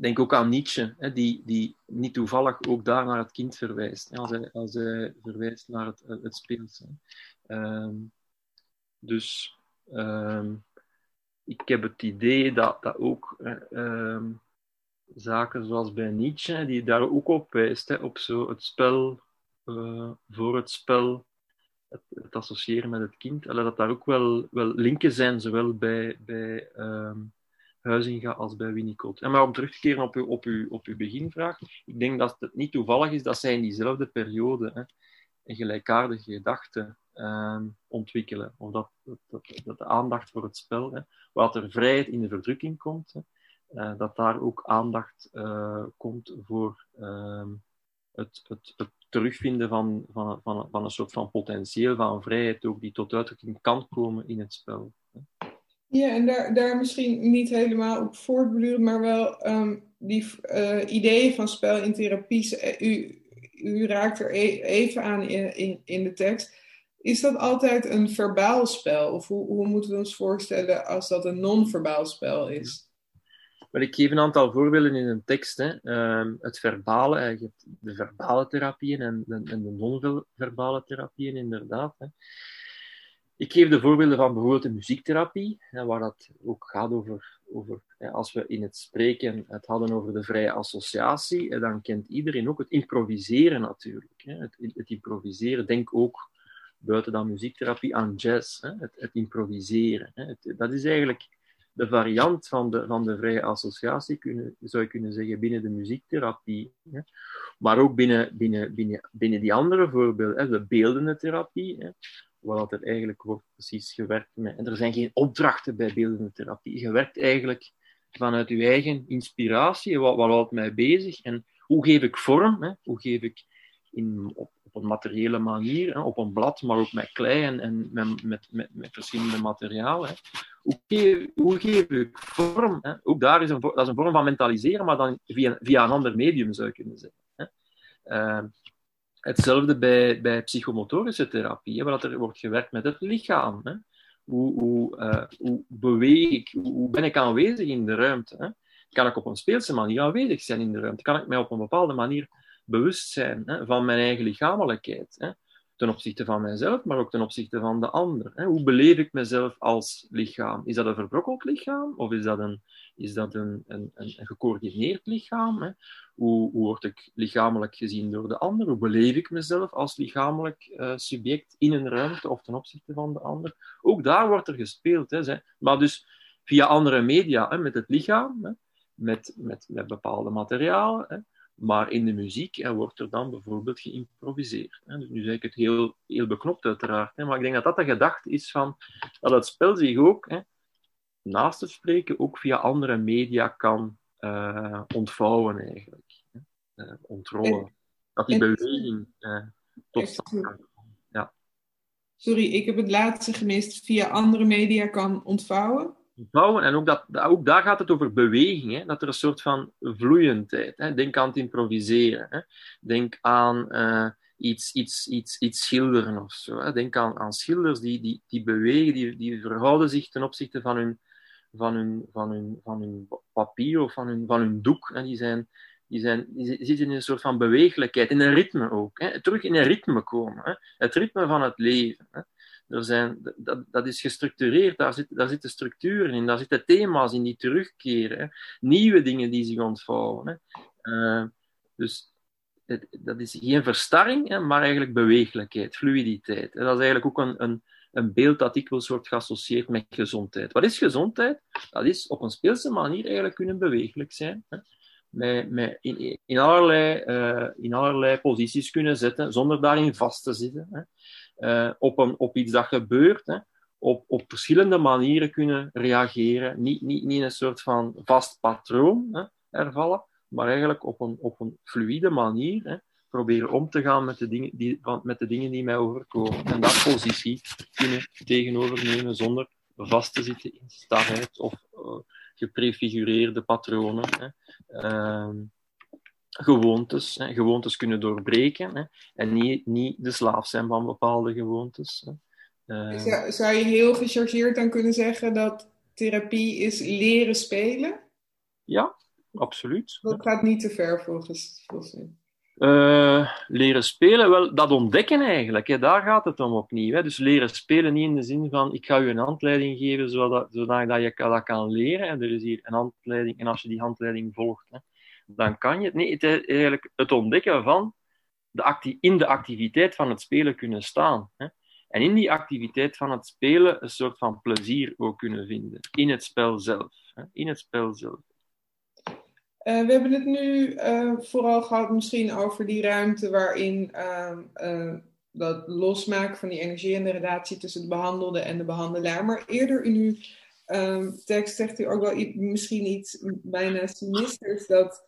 denk ook aan Nietzsche, hè, die, die niet toevallig ook daar naar het kind verwijst. Hè, als, hij, als hij verwijst naar het, het. Uh, dus ehm, ik heb het idee dat, dat ook ehm, zaken zoals bij Nietzsche, die daar ook op wijst, op zo het spel uh, voor het spel, het, associëren met het kind, dat daar ook wel, wel linken zijn, zowel bij, bij um, Huizinga als bij Winnicott. En maar om terug te keren op uw, op, uw, op uw beginvraag, ik denk dat het niet toevallig is dat zij in diezelfde periode hè, een gelijkaardige gedachte uh, ontwikkelen. Of dat, dat, dat, de aandacht voor het spel, hè, waar er vrijheid in de verdrukking komt, dat daar ook aandacht uh, komt voor uh, het, het, het, terugvinden van, van, van, van, een soort van potentieel van vrijheid, ook die tot uitdrukking kan komen in het spel. Ja, en daar, daar misschien niet helemaal op voortbeduren, maar wel um, die uh, ideeën van spel in therapie. U, u raakt er e even aan in, in, in de tekst. Is dat altijd een verbaal spel? Of hoe, hoe moeten we ons voorstellen als dat een non-verbaal spel is? Wel, ik geef een aantal voorbeelden in een tekst. Hè. Uh, het verbale, je hebt de verbale therapieën en de, en de non-verbale therapieën, inderdaad. Hè. Ik geef de voorbeelden van bijvoorbeeld de muziektherapie, waar dat ook gaat over, over als we in het spreken het hadden over de vrije associatie, dan kent iedereen ook het improviseren natuurlijk. Het, het improviseren, denk ook buiten dan muziektherapie aan jazz, het, het improviseren. Dat is eigenlijk de variant van de, van de vrije associatie, zou je kunnen zeggen, binnen de muziektherapie. Hè. Maar ook binnen, binnen, binnen, binnen die andere voorbeelden, hè, de beeldende therapie, hè, er eigenlijk wordt precies gewerkt met. En er zijn geen opdrachten bij beeldende therapie. Je werkt eigenlijk vanuit je eigen inspiratie, wat, wat houdt mij bezig en hoe geef ik vorm, hè? hoe geef ik in, op, op een materiële manier, hè? op een blad, maar ook met klei en, en met, met, met, verschillende materialen. Hè? Hoe, geef, hoe geef ik vorm? Hè? Ook daar is een, dat is een vorm van mentaliseren, maar dan via, via een ander medium zou je kunnen zeggen. Hè? Uh, Hetzelfde bij, bij psychomotorische therapie, waar er wordt gewerkt met het lichaam. Hè. Hoe, hoe beweeg ik, hoe ben ik aanwezig in de ruimte? Hè? Kan ik op een speelse manier aanwezig zijn in de ruimte? Kan ik mij op een bepaalde manier bewust zijn hè, van mijn eigen lichamelijkheid? Hè? Ten opzichte van mijzelf, maar ook ten opzichte van de ander. Hè? Hoe beleef ik mezelf als lichaam? Is dat een verbrokkeld lichaam of is dat een, is dat een, een, een, gecoördineerd lichaam? Hè? Hoe, hoe word ik lichamelijk gezien door de ander? Hoe beleef ik mezelf als lichamelijk uh, subject in een ruimte of ten opzichte van de ander? Ook daar wordt er gespeeld. Hè, maar dus via andere media, hè, met het lichaam, hè, met, met, met bepaalde materialen. Hè, maar in de muziek hè, wordt er dan bijvoorbeeld geïmproviseerd. Hè. Dus nu zeg ik het heel, heel beknopt, uiteraard. Hè, maar ik denk dat dat de gedachte is van dat het spel zich ook, hè, naast het spreken, ook via andere media kan uh, ontvouwen, eigenlijk. Uh, ontrollen. Dat die beweging uh, tot stand kan komen. Ja. Sorry, ik heb het laatste gemist. Via andere media kan ontvouwen? Ontvouwen, en ook, dat, ook daar gaat het over beweging. Hè? Dat er een soort van vloeiendheid. Hè? Denk aan het improviseren. Hè? Denk aan iets, iets, iets, iets schilderen of zo. Hè? Denk aan, aan schilders die, die, die bewegen, die, die verhouden zich ten opzichte van hun van hun, van hun, van hun papier of van hun, van hun doek. Hè. Die, zijn, die, zijn, zitten in een soort van bewegelijkheid, in een ritme ook. Hè. Terug in een ritme komen. Hè. Het ritme van het leven. Hè. Er zijn, dat, dat is gestructureerd, daar, zit, daar zitten structuren in, daar zitten thema's in die terugkeren. Nieuwe dingen die zich ontvouwen. Hè. Uh, dus het, dat is geen verstarring, hè, maar eigenlijk bewegelijkheid, fluiditeit. Dat is eigenlijk ook een, een, een beeld dat dikwijls wordt geassocieerd met gezondheid. Wat is gezondheid? Dat is op een speelse manier eigenlijk kunnen bewegelijk zijn. Hè? Met, met in, allerlei, uh, in allerlei posities kunnen zitten, zonder daarin vast te zitten. Hè? Uh, op, een, op iets dat gebeurt, hè? Op, op verschillende manieren kunnen reageren. Niet, niet, niet een soort van vast patroon hè, ervallen, maar eigenlijk op een, op een fluïde manier. Hè? proberen om te gaan met de dingen die, met de dingen die mij overkomen. En dat positie kunnen tegenovernemen zonder vast te zitten in starheid of uh, geprefigureerde patronen. Hè. Uh, gewoontes. Hè. Gewoontes kunnen doorbreken hè. en niet, niet de slaaf zijn van bepaalde gewoontes. Hè. Uh, zou, zou, je heel gechargeerd dan kunnen zeggen dat therapie is leren spelen? Ja, absoluut. Dat gaat niet te ver volgens, volgens uh, leren spelen, wel, dat ontdekken eigenlijk. Hè. Daar gaat het om opnieuw. Hè. Dus leren spelen niet in de zin van ik ga je een handleiding geven zodat, zodat je dat kan leren. En er is hier een handleiding en als je die handleiding volgt, hè, dan kan je het. Nee, het eigenlijk het ontdekken van de in de activiteit van het spelen kunnen staan. Hè. En in die activiteit van het spelen een soort van plezier ook kunnen vinden. In het spel zelf. Hè. In het spel zelf. Uh, we hebben het nu uh, vooral gehad misschien over die ruimte waarin uh, dat losmaken van die energie en de relatie tussen de behandelde en de behandelaar. Maar eerder in uw ehm, tekst zegt u ook wel misschien iets bijna sinisters dat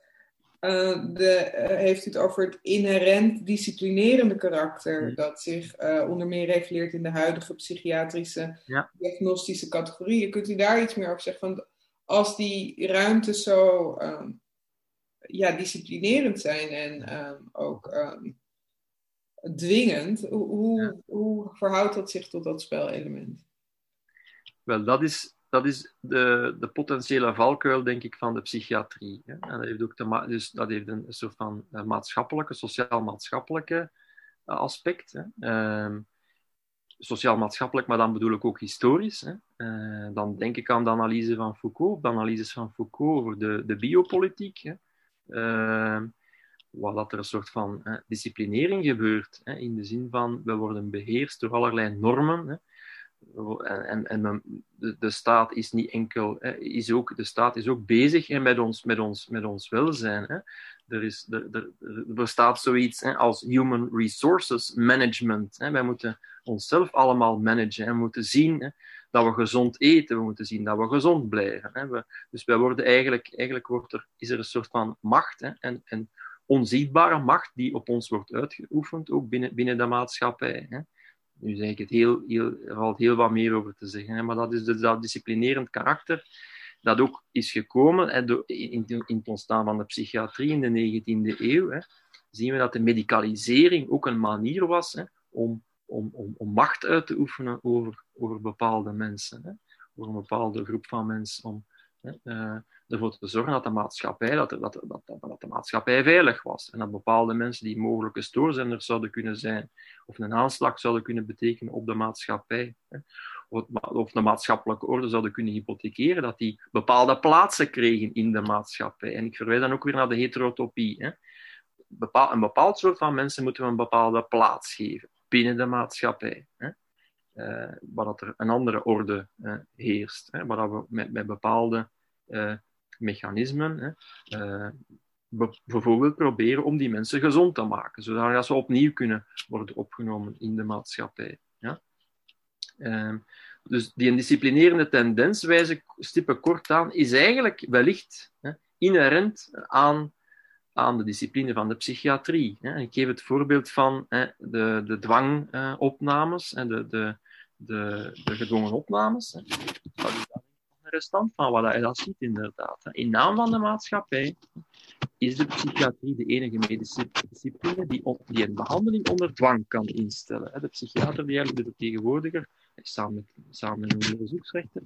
de, heeft u het over het inherent disciplinerende karakter dat zich onder meer reflecteert in de huidige psychiatrische ja. diagnostische categorieën. Kunt u daar iets meer over zeggen? Van, als die ruimte zo ehm, ja, disciplinerend zijn en um, ook um, dwingend. Hoe, hoe, hoe, verhoudt dat zich tot dat spelelement? Wel, dat is, dat is de, de potentiële valkuil, denk ik, van de psychiatrie. Hè. En dat heeft, ook te dus dat heeft een soort van eh, maatschappelijke, sociaal-maatschappelijke uh, aspect. Hè. Um, sociaal-maatschappelijk, maar dan bedoel ik ook historisch. Hè. Uh, dan denk ik aan de analyse van Foucault, de analyses van Foucault over de, de biopolitiek. Hè. Uh, waar dat er een soort van disciplinering gebeurt. Hè, in de zin van, we worden beheerst door allerlei normen. Hè, en, en de, de, staat is niet enkel, hè, is ook, de staat is ook bezig met, ons, met, ons, met ons welzijn. Hè. Er, is, bestaat zoiets als human resources management. Hè. Wij moeten onszelf allemaal managen en moeten zien hè, dat we gezond eten, we moeten zien dat we gezond blijven. Hè. Dus wij worden eigenlijk, eigenlijk wordt er, is er een soort van macht hè, en, en onzichtbare macht die op ons wordt uitgeoefend, ook binnen, binnen de maatschappij. Hè. Nu zeg ik het heel, heel, er valt heel wat meer over te zeggen, hè, maar dat is dus dat disciplinerend karakter dat ook is gekomen hè, in, in, het ontstaan van de psychiatrie in de 19e eeuw. Hè, zien we dat de medicalisering ook een manier was hè, om om, om, om macht uit te oefenen over, over bepaalde mensen, hè? over een bepaalde groep van mensen, om ervoor te zorgen dat de maatschappij, dat, dat, dat, dat, de maatschappij veilig was en dat bepaalde mensen die mogelijke stoorzenders zouden kunnen zijn of een aanslag zouden kunnen betekenen op de maatschappij. Of, de maatschappelijke orde zouden kunnen hypothekeren, dat die bepaalde plaatsen kregen in de maatschappij. En ik verwijs dan ook weer naar de heterotopie. Een bepaald soort van mensen moeten we een bepaalde plaats geven binnen de maatschappij. Hè? Uh, waar dat er een andere orde uh, heerst. Hè? Waar dat we met, met bepaalde uh, mechanismen hè, bijvoorbeeld proberen om die mensen gezond te maken, zodat ze opnieuw kunnen worden opgenomen in de maatschappij. Ja? Ehm, dus die disciplinerende tendens, wijze stippen kort aan, is eigenlijk wellicht hè, inherent aan aan de discipline van de psychiatrie. Ik geef het voorbeeld van de, de dwangopnames, de, de, de, de gedwongen opnames. Dat is een restant van wat je dat ziet, inderdaad. In naam van de maatschappij is de psychiatrie de enige medische discipline die, die een behandeling onder dwang kan instellen. De psychiater, die eigenlijk de vertegenwoordiger, samen samen met een onderzoeksrechter,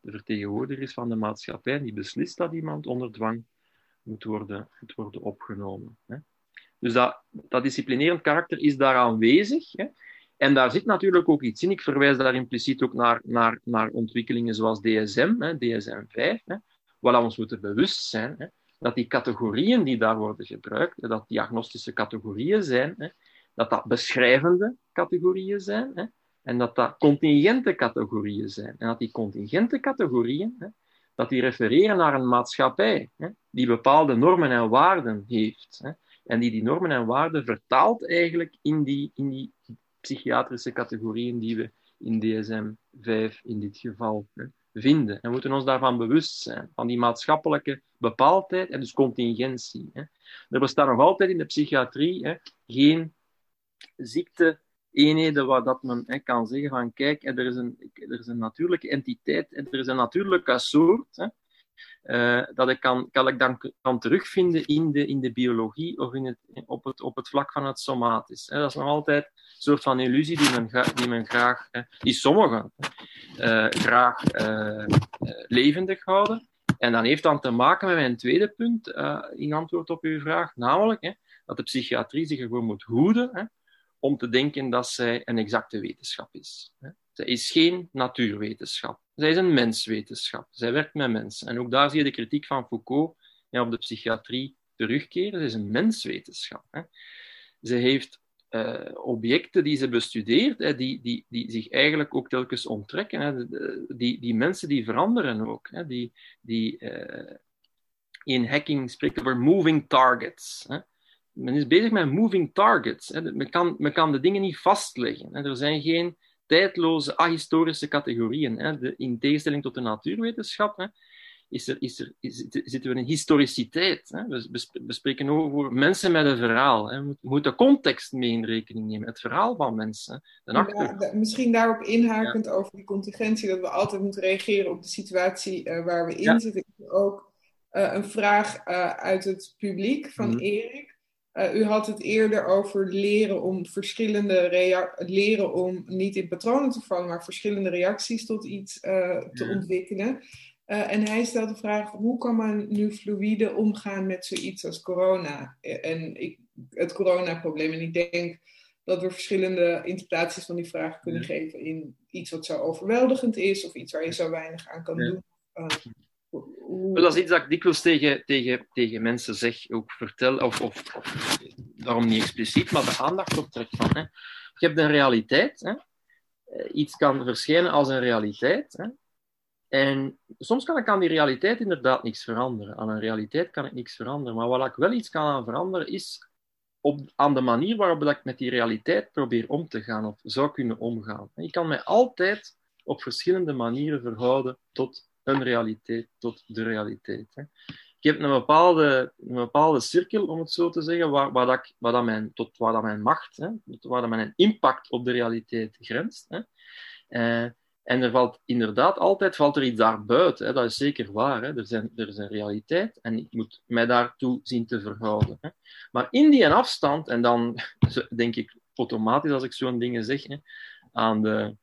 de vertegenwoordiger is van de maatschappij, die beslist dat iemand onder dwang moet worden, worden opgenomen. Hè. Dus dat, dat disciplinerend karakter is daar aanwezig. Hè. En daar zit natuurlijk ook iets in. Ik verwijs daar impliciet ook naar, naar, naar ontwikkelingen zoals DSM, hè, DSM-5, hè, waar we ons moeten bewust zijn hè, dat die categorieën die daar worden gebruikt, dat diagnostische categorieën zijn, hè, dat dat beschrijvende categorieën zijn, hè, en dat dat contingente categorieën zijn. En dat die contingente categorieën, hè, dat die refereren naar een maatschappij hè, die bepaalde normen en waarden heeft. Hè, en die die normen en waarden vertaalt eigenlijk in die, in die psychiatrische categorieën die we in DSM-5 in dit geval vinden. En we moeten ons daarvan bewust zijn, van die maatschappelijke bepaaldheid en dus contingentie. Hè. Er bestaat nog altijd in de psychiatrie hè, geen ziekte eenheden waar dat men kan zeggen van kijk, er is, een, er is een natuurlijke entiteit, er is een natuurlijke soort uh, dat ik, kan, kan ik dan kan terugvinden in de, in de biologie of in het, op, het, op het vlak van het somatisch. Hè. Dat is nog altijd een soort van illusie die men, die men graag, die sommigen uh, graag uh, levendig houden. En dat heeft dan te maken met mijn tweede punt in antwoord op uw vraag, namelijk hè, dat de psychiatrie zich ervoor moet hoeden hè, om te denken dat zij een exacte wetenschap is. Hè. Zij is geen natuurwetenschap. Zij is een menswetenschap. Zij werkt met mensen. En ook daar zie je de kritiek van Foucault ja, op de psychiatrie terugkeren. Zij is een menswetenschap. Hè. Ze heeft uh, objecten die ze bestudeert, hè, die, die, die zich eigenlijk ook telkens onttrekken. Hè. Die, die mensen die veranderen ook. Hè. Die, die, uh, in hacking spreekt over moving targets. Hè. Men is bezig met moving targets. Hè. Men, kan, men kan de dingen niet vastleggen. Hè. Er zijn geen tijdloze ahistorische categorieën. Hè. De, in tegenstelling tot de natuurwetenschap hè, is er, is er, is, zitten we in historiciteit. Hè. We, we spreken over mensen met een verhaal. Hè. We moeten de context mee in rekening nemen, het verhaal van mensen. Ja, misschien daarop inhakend over die contingentie, dat we altijd moeten reageren op de situatie uh, waar we in ja. zitten. Ook uh, een vraag uh, uit het publiek van mm. Erik. Uh, u had het eerder over leren om verschillende leren om niet in patronen te vallen, maar verschillende reacties tot iets uh, te ja. ontwikkelen. Uh, en hij stelt de vraag: hoe kan men nu fluïde omgaan met zoiets als corona? En ik, het coronaprobleem. En ik denk dat we verschillende interpretaties van die vraag kunnen ja. geven in iets wat zo overweldigend is, of iets waar je zo weinig aan kan ja. doen. Dat is iets dat ik dikwijls tegen, tegen, tegen mensen zeg, ook vertel, of, of, daarom niet expliciet, maar de aandacht optrek van. Hè. Je hebt een realiteit. Hè. Eh, iets kan verschijnen als een realiteit. Hè. En soms kan ik aan die realiteit inderdaad niks veranderen. Aan een realiteit kan ik niks veranderen. Maar waar ik wel iets kan aan veranderen, is op, aan de manier waarop ik met die realiteit probeer om te gaan, of zou kunnen omgaan. Ik kan mij altijd op verschillende manieren verhouden tot een realiteit tot de realiteit. Hè. Ik heb een bepaalde, een bepaalde cirkel, om het zo te zeggen, waar, waar, dat, waar dat mijn, tot waar dat mijn macht, hè, waar dat mijn impact op de realiteit grenst. Hè. Uh, en er valt inderdaad altijd valt er iets daarbuiten. Hè. Dat is zeker waar. Hè. Er, zijn, er is een realiteit en ik moet mij daartoe zien te verhouden. Hè. Maar in die afstand, en dan denk ik automatisch als ik zo'n dingen zeg, hè, aan, de,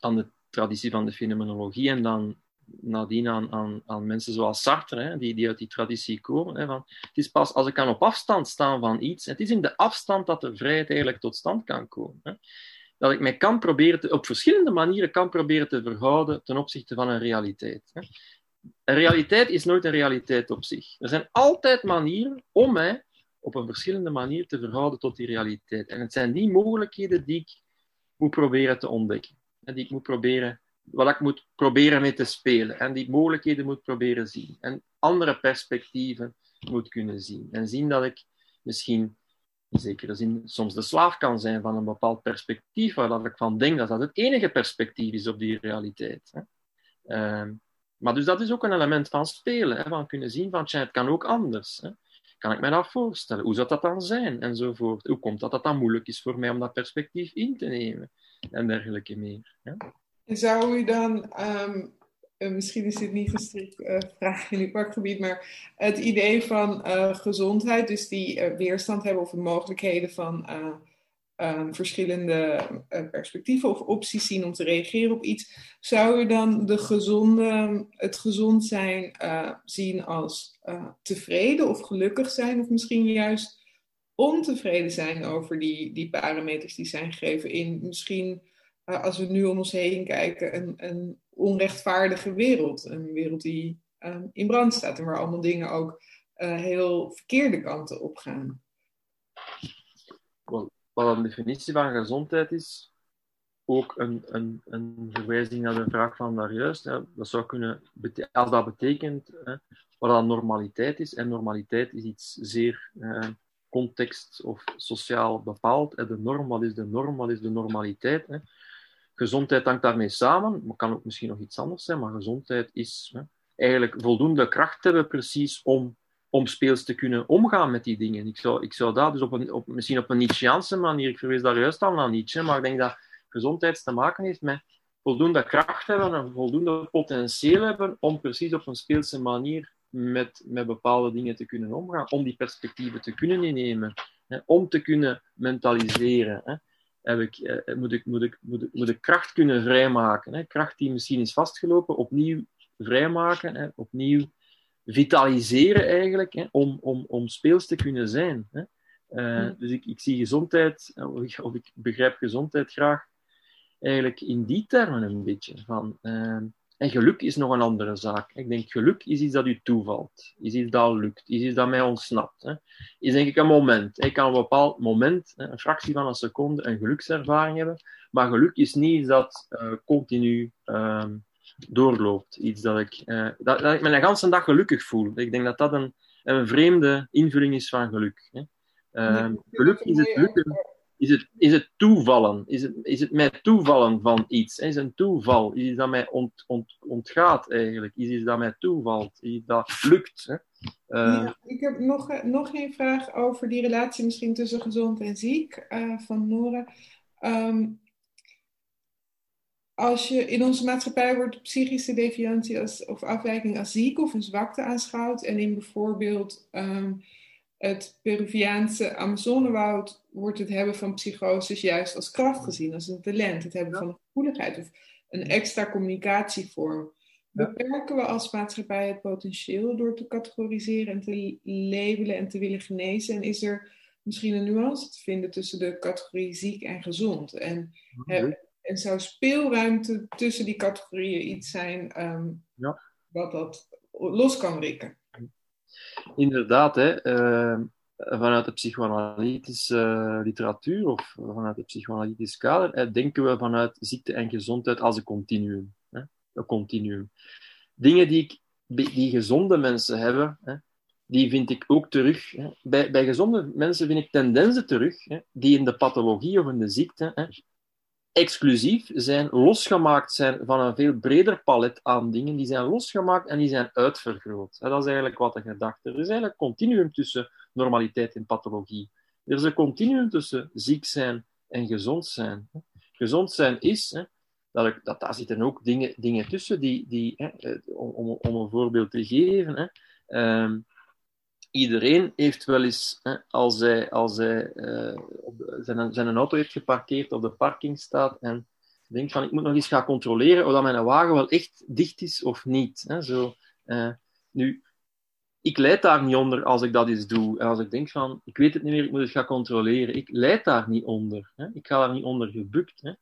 aan de traditie van de fenomenologie en dan nadien aan, aan, aan mensen zoals Sartre, hè, die, die uit die traditie komen. Hè, van, het is pas als ik kan op afstand staan van iets, het is in de afstand dat de vrijheid eigenlijk tot stand kan komen. Hè, dat ik mij kan proberen te, op verschillende manieren kan proberen te verhouden ten opzichte van een realiteit. Hè. Een realiteit is nooit een realiteit op zich. Er zijn altijd manieren om mij op een verschillende manier te verhouden tot die realiteit. En het zijn die mogelijkheden die ik moet proberen te ontdekken. En die ik moet proberen wat ik moet proberen mee te spelen. En die mogelijkheden moet proberen zien. En andere perspectieven moet kunnen zien. En zien dat ik misschien, in zekere zin, soms de slaaf kan zijn van een bepaald perspectief, waar dat ik van denk dat dat het enige perspectief is op die realiteit. Hè. Uh, maar dus dat is ook een element van spelen, van kunnen zien van, het kan ook anders. Hè. Kan ik mij dat voorstellen? Hoe zou dat dan zijn? Enzovoort. Hoe komt dat dat dan moeilijk is voor mij om dat perspectief in te nemen? En dergelijke meer. Zou u dan, um, misschien is dit niet gestrikt uh, vraag in uw vakgebied, maar het idee van uh, gezondheid, dus die weerstand hebben of de mogelijkheden van um, verschillende perspectieven of opties zien om te reageren op iets, zou u dan de gezonde, het gezond zijn zien als tevreden of gelukkig zijn, of misschien juist ontevreden zijn over die, die parameters die zijn gegeven in misschien als we nu om ons heen kijken, een, een onrechtvaardige wereld. Een wereld die uh, in brand staat en waar allemaal dingen ook uh, heel verkeerde kanten op gaan. Wat een definitie van gezondheid is, ook een, een, een verwijzing naar de vraag van daarjuist. Hè. Dat zou kunnen, als dat betekent hè, wat dan normaliteit is, en normaliteit is iets zeer uh, context of sociaal bepaald. Hè. De norm, wat is de norm, wat is de normaliteit? Hè gezondheid hangt daarmee samen, maar kan ook misschien nog iets anders zijn, maar gezondheid is hè, eigenlijk voldoende kracht hebben precies om, om speels te kunnen omgaan met die dingen. Ik zou, ik zou dat dus op een, op, misschien op een Nietzscheaanse manier, ik verwees daar juist al naar Nietzsche, maar ik denk dat gezondheid te maken heeft met voldoende kracht hebben en voldoende potentieel hebben om precies op een speelse manier met, met bepaalde dingen te kunnen omgaan, om die perspectieven te kunnen innemen, hè, om te kunnen mentaliseren. Hè. Heb ik, eh, moet, ik, moet, ik, moet, ik, moet ik kracht kunnen vrijmaken. Hè. Kracht die misschien is vastgelopen, opnieuw vrijmaken, hè, opnieuw vitaliseren eigenlijk, hè, om, om, om speels te kunnen zijn. Hè. Uh, Dus ik, ik zie gezondheid, of ik begrijp gezondheid graag eigenlijk in die termen een beetje. Van, uh, en geluk is nog een andere zaak. Ik denk, geluk is iets dat u toevalt. Is iets dat lukt. Is iets dat mij ontsnapt. Hè. Is denk ik een moment. Ik kan op een bepaald moment, een fractie van een seconde, een gelukservaring hebben. Maar geluk is niet iets dat uh, continu uh, doorloopt. Iets dat ik, uh, dat, dat, ik me een hele dag gelukkig voel. Ik denk dat dat een, een vreemde invulling is van geluk. Hè. Uh, geluk is het lukken is het, is het toevallen? Is het, is het mij toevallen van iets? Is een toeval? Is dat mij ont, ont, ontgaat eigenlijk? Is iets dat mij toevalt? Is dat lukt? Hè? Ja, ik heb nog, nog een vraag over die relatie misschien tussen gezond en ziek uh, van Nora. Um, als je in onze maatschappij wordt psychische deviantie als, of afwijking als ziek of een zwakte aanschouwd en in bijvoorbeeld um, het Peruviaanse Amazonewoud wordt het hebben van psychoses juist als kracht gezien, als een talent, het hebben van een gevoeligheid of een extra communicatievorm. Beperken we als maatschappij het potentieel door te categoriseren en te labelen en te willen genezen? En is er misschien een nuance te vinden tussen de categorie ziek en gezond? En, en zou speelruimte tussen die categorieën iets zijn um, ja. wat dat los kan rikken? Inderdaad, hè, uh, vanuit de psychoanalytische uh, literatuur of vanuit het psychoanalytisch kader denken we vanuit ziekte en gezondheid als een continuum. Hè, een continuum. Dingen die, ik, die gezonde mensen hebben, hè, die vind ik ook terug. Hè. Bij, bij gezonde mensen vind ik tendensen terug hè, die in de pathologie of in de ziekte hè, exclusief zijn, losgemaakt zijn van een veel breder palet aan dingen. Die zijn losgemaakt en die zijn uitvergroot. Dat is eigenlijk wat de gedachte. Er is eigenlijk een continuum tussen normaliteit en pathologie. Er is een continuum tussen ziek zijn en gezond zijn. Gezond zijn is, dat, ik, dat daar zitten ook dingen, dingen tussen, die, die, eh, om, om een voorbeeld te geven. Hè, iedereen heeft wel eens, hè, als hij, als hij op zijn, zijn auto heeft geparkeerd op de parking staat en denkt van ik moet nog eens gaan controleren of dat mijn wagen wel echt dicht is of niet. Hè, zo, uh, nu, ik leid daar niet onder als ik dat eens doe. En als ik denk van ik weet het niet meer, ik moet het gaan controleren. Ik leid daar niet onder. Hè. Ik ga daar niet onder gebukt. Hè.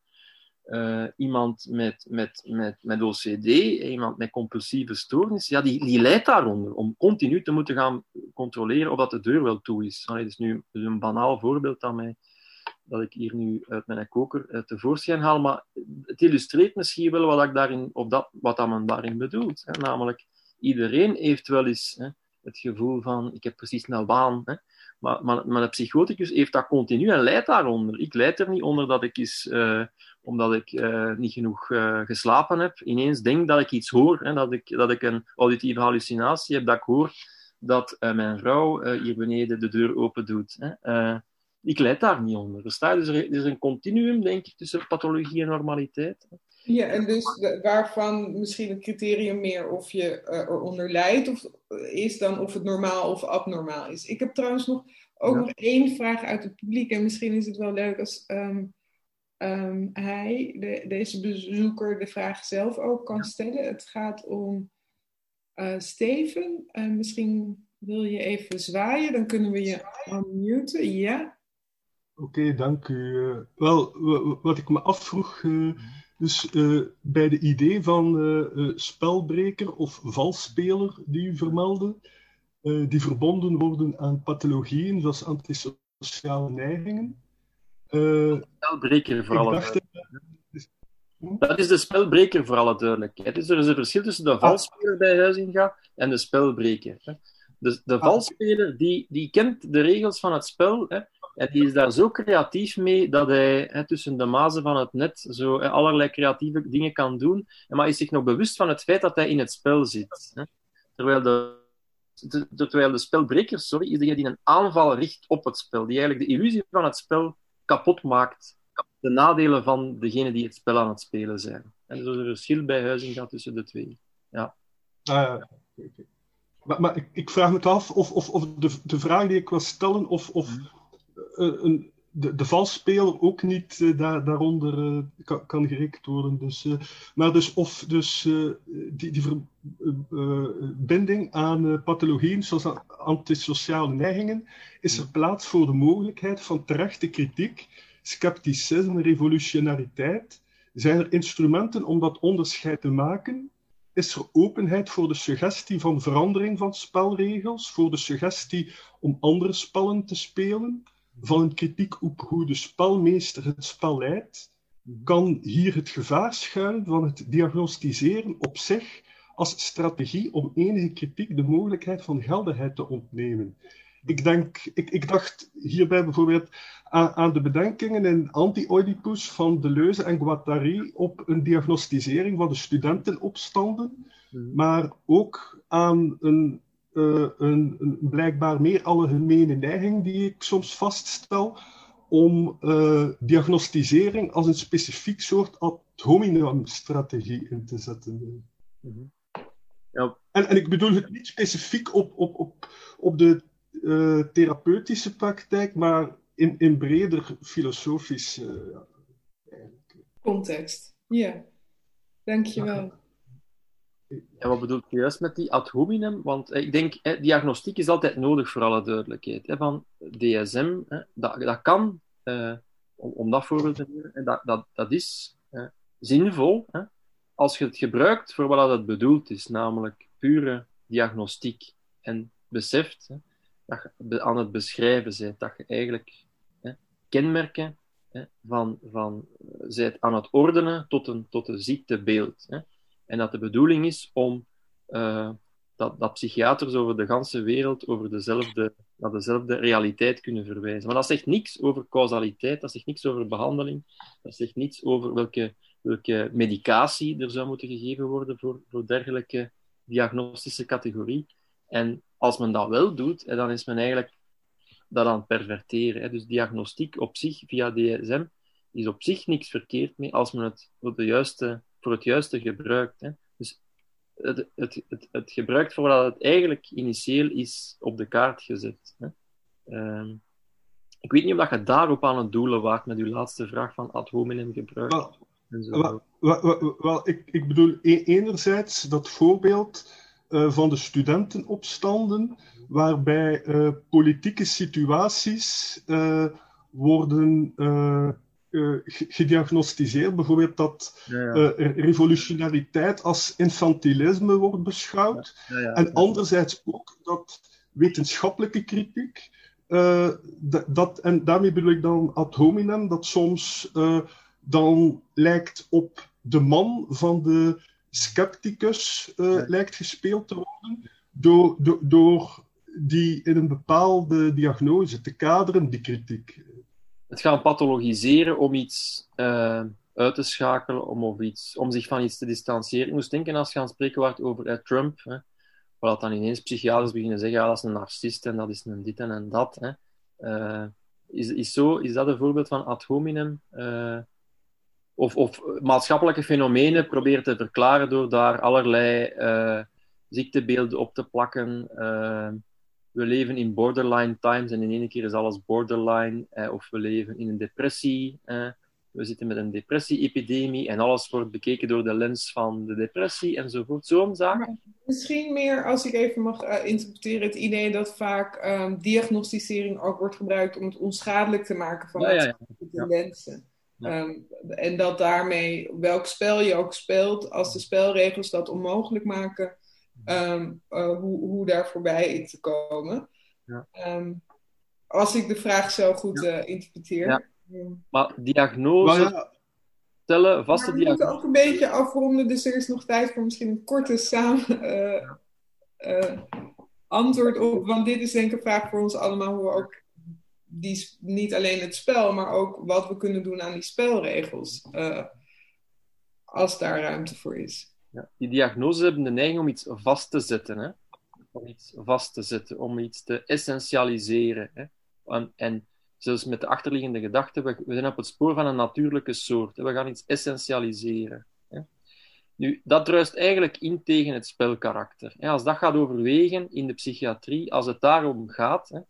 Uh, iemand met, met, met, met OCD, iemand met compulsieve stoornis, ja, die, die leidt daaronder om continu te moeten gaan controleren of dat de deur wel toe is. Allee, dat is nu een banaal voorbeeld aan mij, dat ik hier nu uit mijn koker uh, tevoorschijn haal, maar het illustreert misschien wel wat, ik daarin, of dat, wat dat men daarin bedoelt. Hè. Namelijk, iedereen heeft wel eens hè, het gevoel van, ik heb precies een baan, hè. Maar, maar, maar de psychoticus heeft dat continu en leidt daaronder. Ik leid er niet onder dat ik eens... Uh, omdat ik uh, niet genoeg uh, geslapen heb, ineens denk dat ik iets hoor, hè, dat, ik, dat ik een auditieve hallucinatie heb, dat ik hoor dat mijn vrouw hier beneden de deur open doet. Hè. ik leid daar niet onder. Er, dus er is een continuum, denk ik, tussen pathologie en normaliteit. Ja, en dus waarvan misschien het criterium meer of je eronder lijdt of, is dan of het normaal of abnormaal is. Ik heb trouwens nog, ook ja. nog één vraag uit het publiek en misschien is het wel leuk als... Um, um, hij, de, deze bezoeker, de vraag zelf ook kan stellen. Het gaat om uh, Steven. Uh, misschien wil je even zwaaien, dan kunnen we je unmuten. Ja. Oké, okay, dank u. Uh, wel, wat ik me afvroeg, dus bij de idee van spelbreker of valspeler die u vermeldde, die verbonden worden aan pathologieën zoals antisociale neigingen. Spelbreker voor alle dacht, Dat is de spelbreker voor alle duidelijkheid. Dus er is een verschil tussen de valspeler bij Huizinga en de spelbreker. Dus de valspeler die, die kent de regels van het spel hè, en die is daar zo creatief mee dat hij hè, tussen de mazen van het net zo hè, allerlei creatieve dingen kan doen, maar is zich nog bewust van het feit dat hij in het spel zit. Hè. Terwijl de, terwijl de spelbreker sorry, is degene die een aanval richt op het spel, die eigenlijk de illusie van het spel kapot maakt de nadelen van degene die het spel aan het spelen zijn. En er is een verschil bij Huizinga tussen de twee. Ja. Ah, maar, maar ik, ik, vraag me af of, of, of de, de vraag die ik wil stellen, of, of uh, een, de, de valsspeler ook niet uh, daar, daaronder uh, kan, kan gerekend worden. Dus, uh, maar dus of dus, die, die verbinding aan pathologieën zoals antisociale neigingen, is er plaats voor de mogelijkheid van terechte kritiek, scepticisme, revolutionariteit. Zijn er instrumenten om dat onderscheid te maken? Is er openheid voor de suggestie van verandering van spelregels, voor de suggestie om andere spellen te spelen? Van een kritiek op hoe de spelmeester het spel leidt, kan hier het gevaar schuilen van het diagnostiseren op zich als strategie om enige kritiek de mogelijkheid van geldigheid te ontnemen. Ik, denk, ik, ik dacht hierbij bijvoorbeeld aan, aan de bedenkingen in Anti-Oedipus van Deleuze en Guattari op een diagnostisering van de studentenopstanden, hmm. maar ook aan een een, een, blijkbaar meer algemene neiging die ik soms vaststel om uh, diagnostisering als een specifiek soort ad hominem strategie in te zetten. Mm -hmm. ja. en, en ik bedoel het niet specifiek op, op, op, op de uh, therapeutische praktijk, maar in, in breder filosofisch context. Ja, dankjewel. En wat bedoel je juist met die ad hominem? Want ik denk, hè, diagnostiek is altijd nodig voor alle duidelijkheid. Van DSM, dat, dat kan, eh, om, dat voorbeeld te nemen, dat, dat, dat is hè, zinvol als je het gebruikt voor wat het bedoeld is, namelijk pure diagnostiek. En beseft dat je aan het beschrijven bent, dat je eigenlijk kenmerken van, van zijt aan het ordenen tot een, tot een ziektebeeld. Hè. En dat de bedoeling is om uh, dat, dat psychiaters over de ganse wereld over dezelfde, naar dezelfde realiteit kunnen verwijzen. Maar dat zegt niks over causaliteit, dat zegt niks over behandeling, dat zegt niets over welke, welke medicatie er zou moeten gegeven worden voor, voor dergelijke diagnostische categorie. En als men dat wel doet, dan is men eigenlijk dat aan het perverteren. Dus diagnostiek op zich via DSM is op zich niks verkeerd mee als men het op de juiste voor het juiste gebruikt. Hè. Dus het, het, het, het gebruikt voor wat het eigenlijk initieel is op de kaart gezet. Hè. Um, ik weet niet of je daarop aan het doelen waakt met uw laatste vraag van ad hominem gebruik. Wel, wel, wel, wel, ik, ik bedoel e-, enerzijds dat voorbeeld uh, van de studentenopstanden, waarbij uh, politieke situaties uh, worden uh, gediagnosticeerd. Bijvoorbeeld dat ja, ja. Uh, revolutionariteit als infantilisme wordt beschouwd. Ja, en anderzijds ook dat wetenschappelijke kritiek, uh, dat, en daarmee bedoel ik dan ad hominem, dat soms dan lijkt op de man van de scepticus lijkt gespeeld te worden, door, door, door die in een bepaalde diagnose te kaderen, die kritiek het gaan pathologiseren om iets uh, uit te schakelen, om, of iets, om zich van iets te distancieren. Ik moest denken als je aan spreken wordt over uh, Trump, hè, dan ineens psychiaters beginnen zeggen, ja, dat is een narcist en dat is een dit en, en dat. Hè. Uh, is, is, zo, is dat een voorbeeld van ad hominem? of, of maatschappelijke fenomenen proberen te verklaren door daar allerlei ziektebeelden op te plakken we leven in borderline times en in één keer is alles borderline. Eh, of we leven in een depressie. Eh, we zitten met een depressie-epidemie en alles wordt bekeken door de lens van de depressie enzovoort. Zo'n zaken. Misschien meer, als ik even mag uh, interpreteren, het idee dat vaak um, diagnosticering ook wordt gebruikt om het onschadelijk te maken van ja, ja, ja. lenzen. Um, en dat daarmee, welk spel je ook speelt, als de spelregels dat onmogelijk maken, um, uh, hoe, hoe daar voorbij te komen. Ja. Um, als ik de vraag zo goed ja. uh, interpreteer. Ja. Maar diagnose ja. stellen, vaste diagnose. We moeten ook een beetje afronden, dus er is nog tijd voor misschien een korte samen uh, antwoord op. Want dit is denk ik een vraag voor ons allemaal, hoe we ook die, niet alleen het spel, maar ook wat we kunnen doen aan die spelregels. als daar ruimte voor is. Ja, die diagnoses hebben de neiging om iets vast te zetten. Hè? Om iets vast te zetten, om iets te essentialiseren. Hè? En, en zelfs met de achterliggende gedachte, we, zijn op het spoor van een natuurlijke soort. We gaan iets essentialiseren. Nu, dat druist eigenlijk in tegen het spelkarakter. Als dat gaat overwegen in de psychiatrie, als het daarom gaat,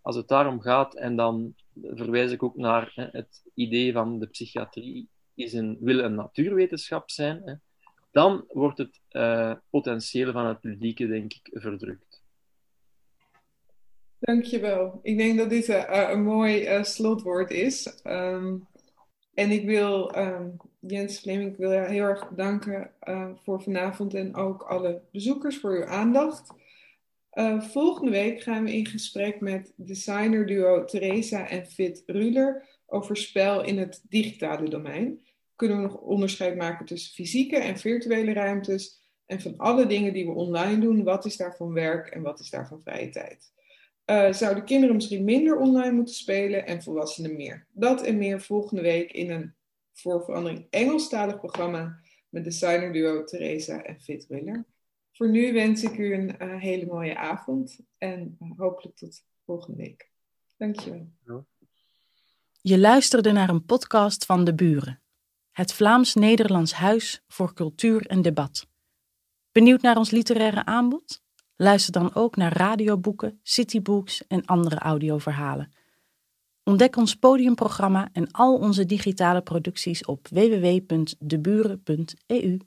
als het daarom gaat, en dan verwijs ik ook naar het idee van de psychiatrie is een, wil een natuurwetenschap zijn, dan wordt het uh, potentieel van het ludieke, denk ik, verdrukt. Dankjewel. Ik denk dat dit uh, een mooi slotwoord is. Um, en ik wil um, Jens Fleming, wil heel erg bedanken voor vanavond en ook alle bezoekers voor uw aandacht. volgende week gaan we in gesprek met designerduo Teresa en Fit Ruler over spel in het digitale domein kunnen we nog onderscheid maken tussen fysieke en virtuele ruimtes. En van alle dingen die we online doen, wat is daarvan werk en wat is daarvan vrije tijd? Uh, zouden kinderen misschien minder online moeten spelen en volwassenen meer? Dat en meer volgende week in een voor verandering Engelstalig programma met designerduo Theresa en Fit Willer. Voor nu wens ik u een uh, hele mooie avond en uh, hopelijk tot volgende week. Dankjewel. Je luisterde naar een podcast van De Buren het Vlaams-Nederlands Huis voor Cultuur en Debat. Benieuwd naar ons literaire aanbod? Luister dan ook naar radioboeken, citybooks en andere audioverhalen. Ontdek ons podiumprogramma en al onze digitale producties op www.deburen.eu.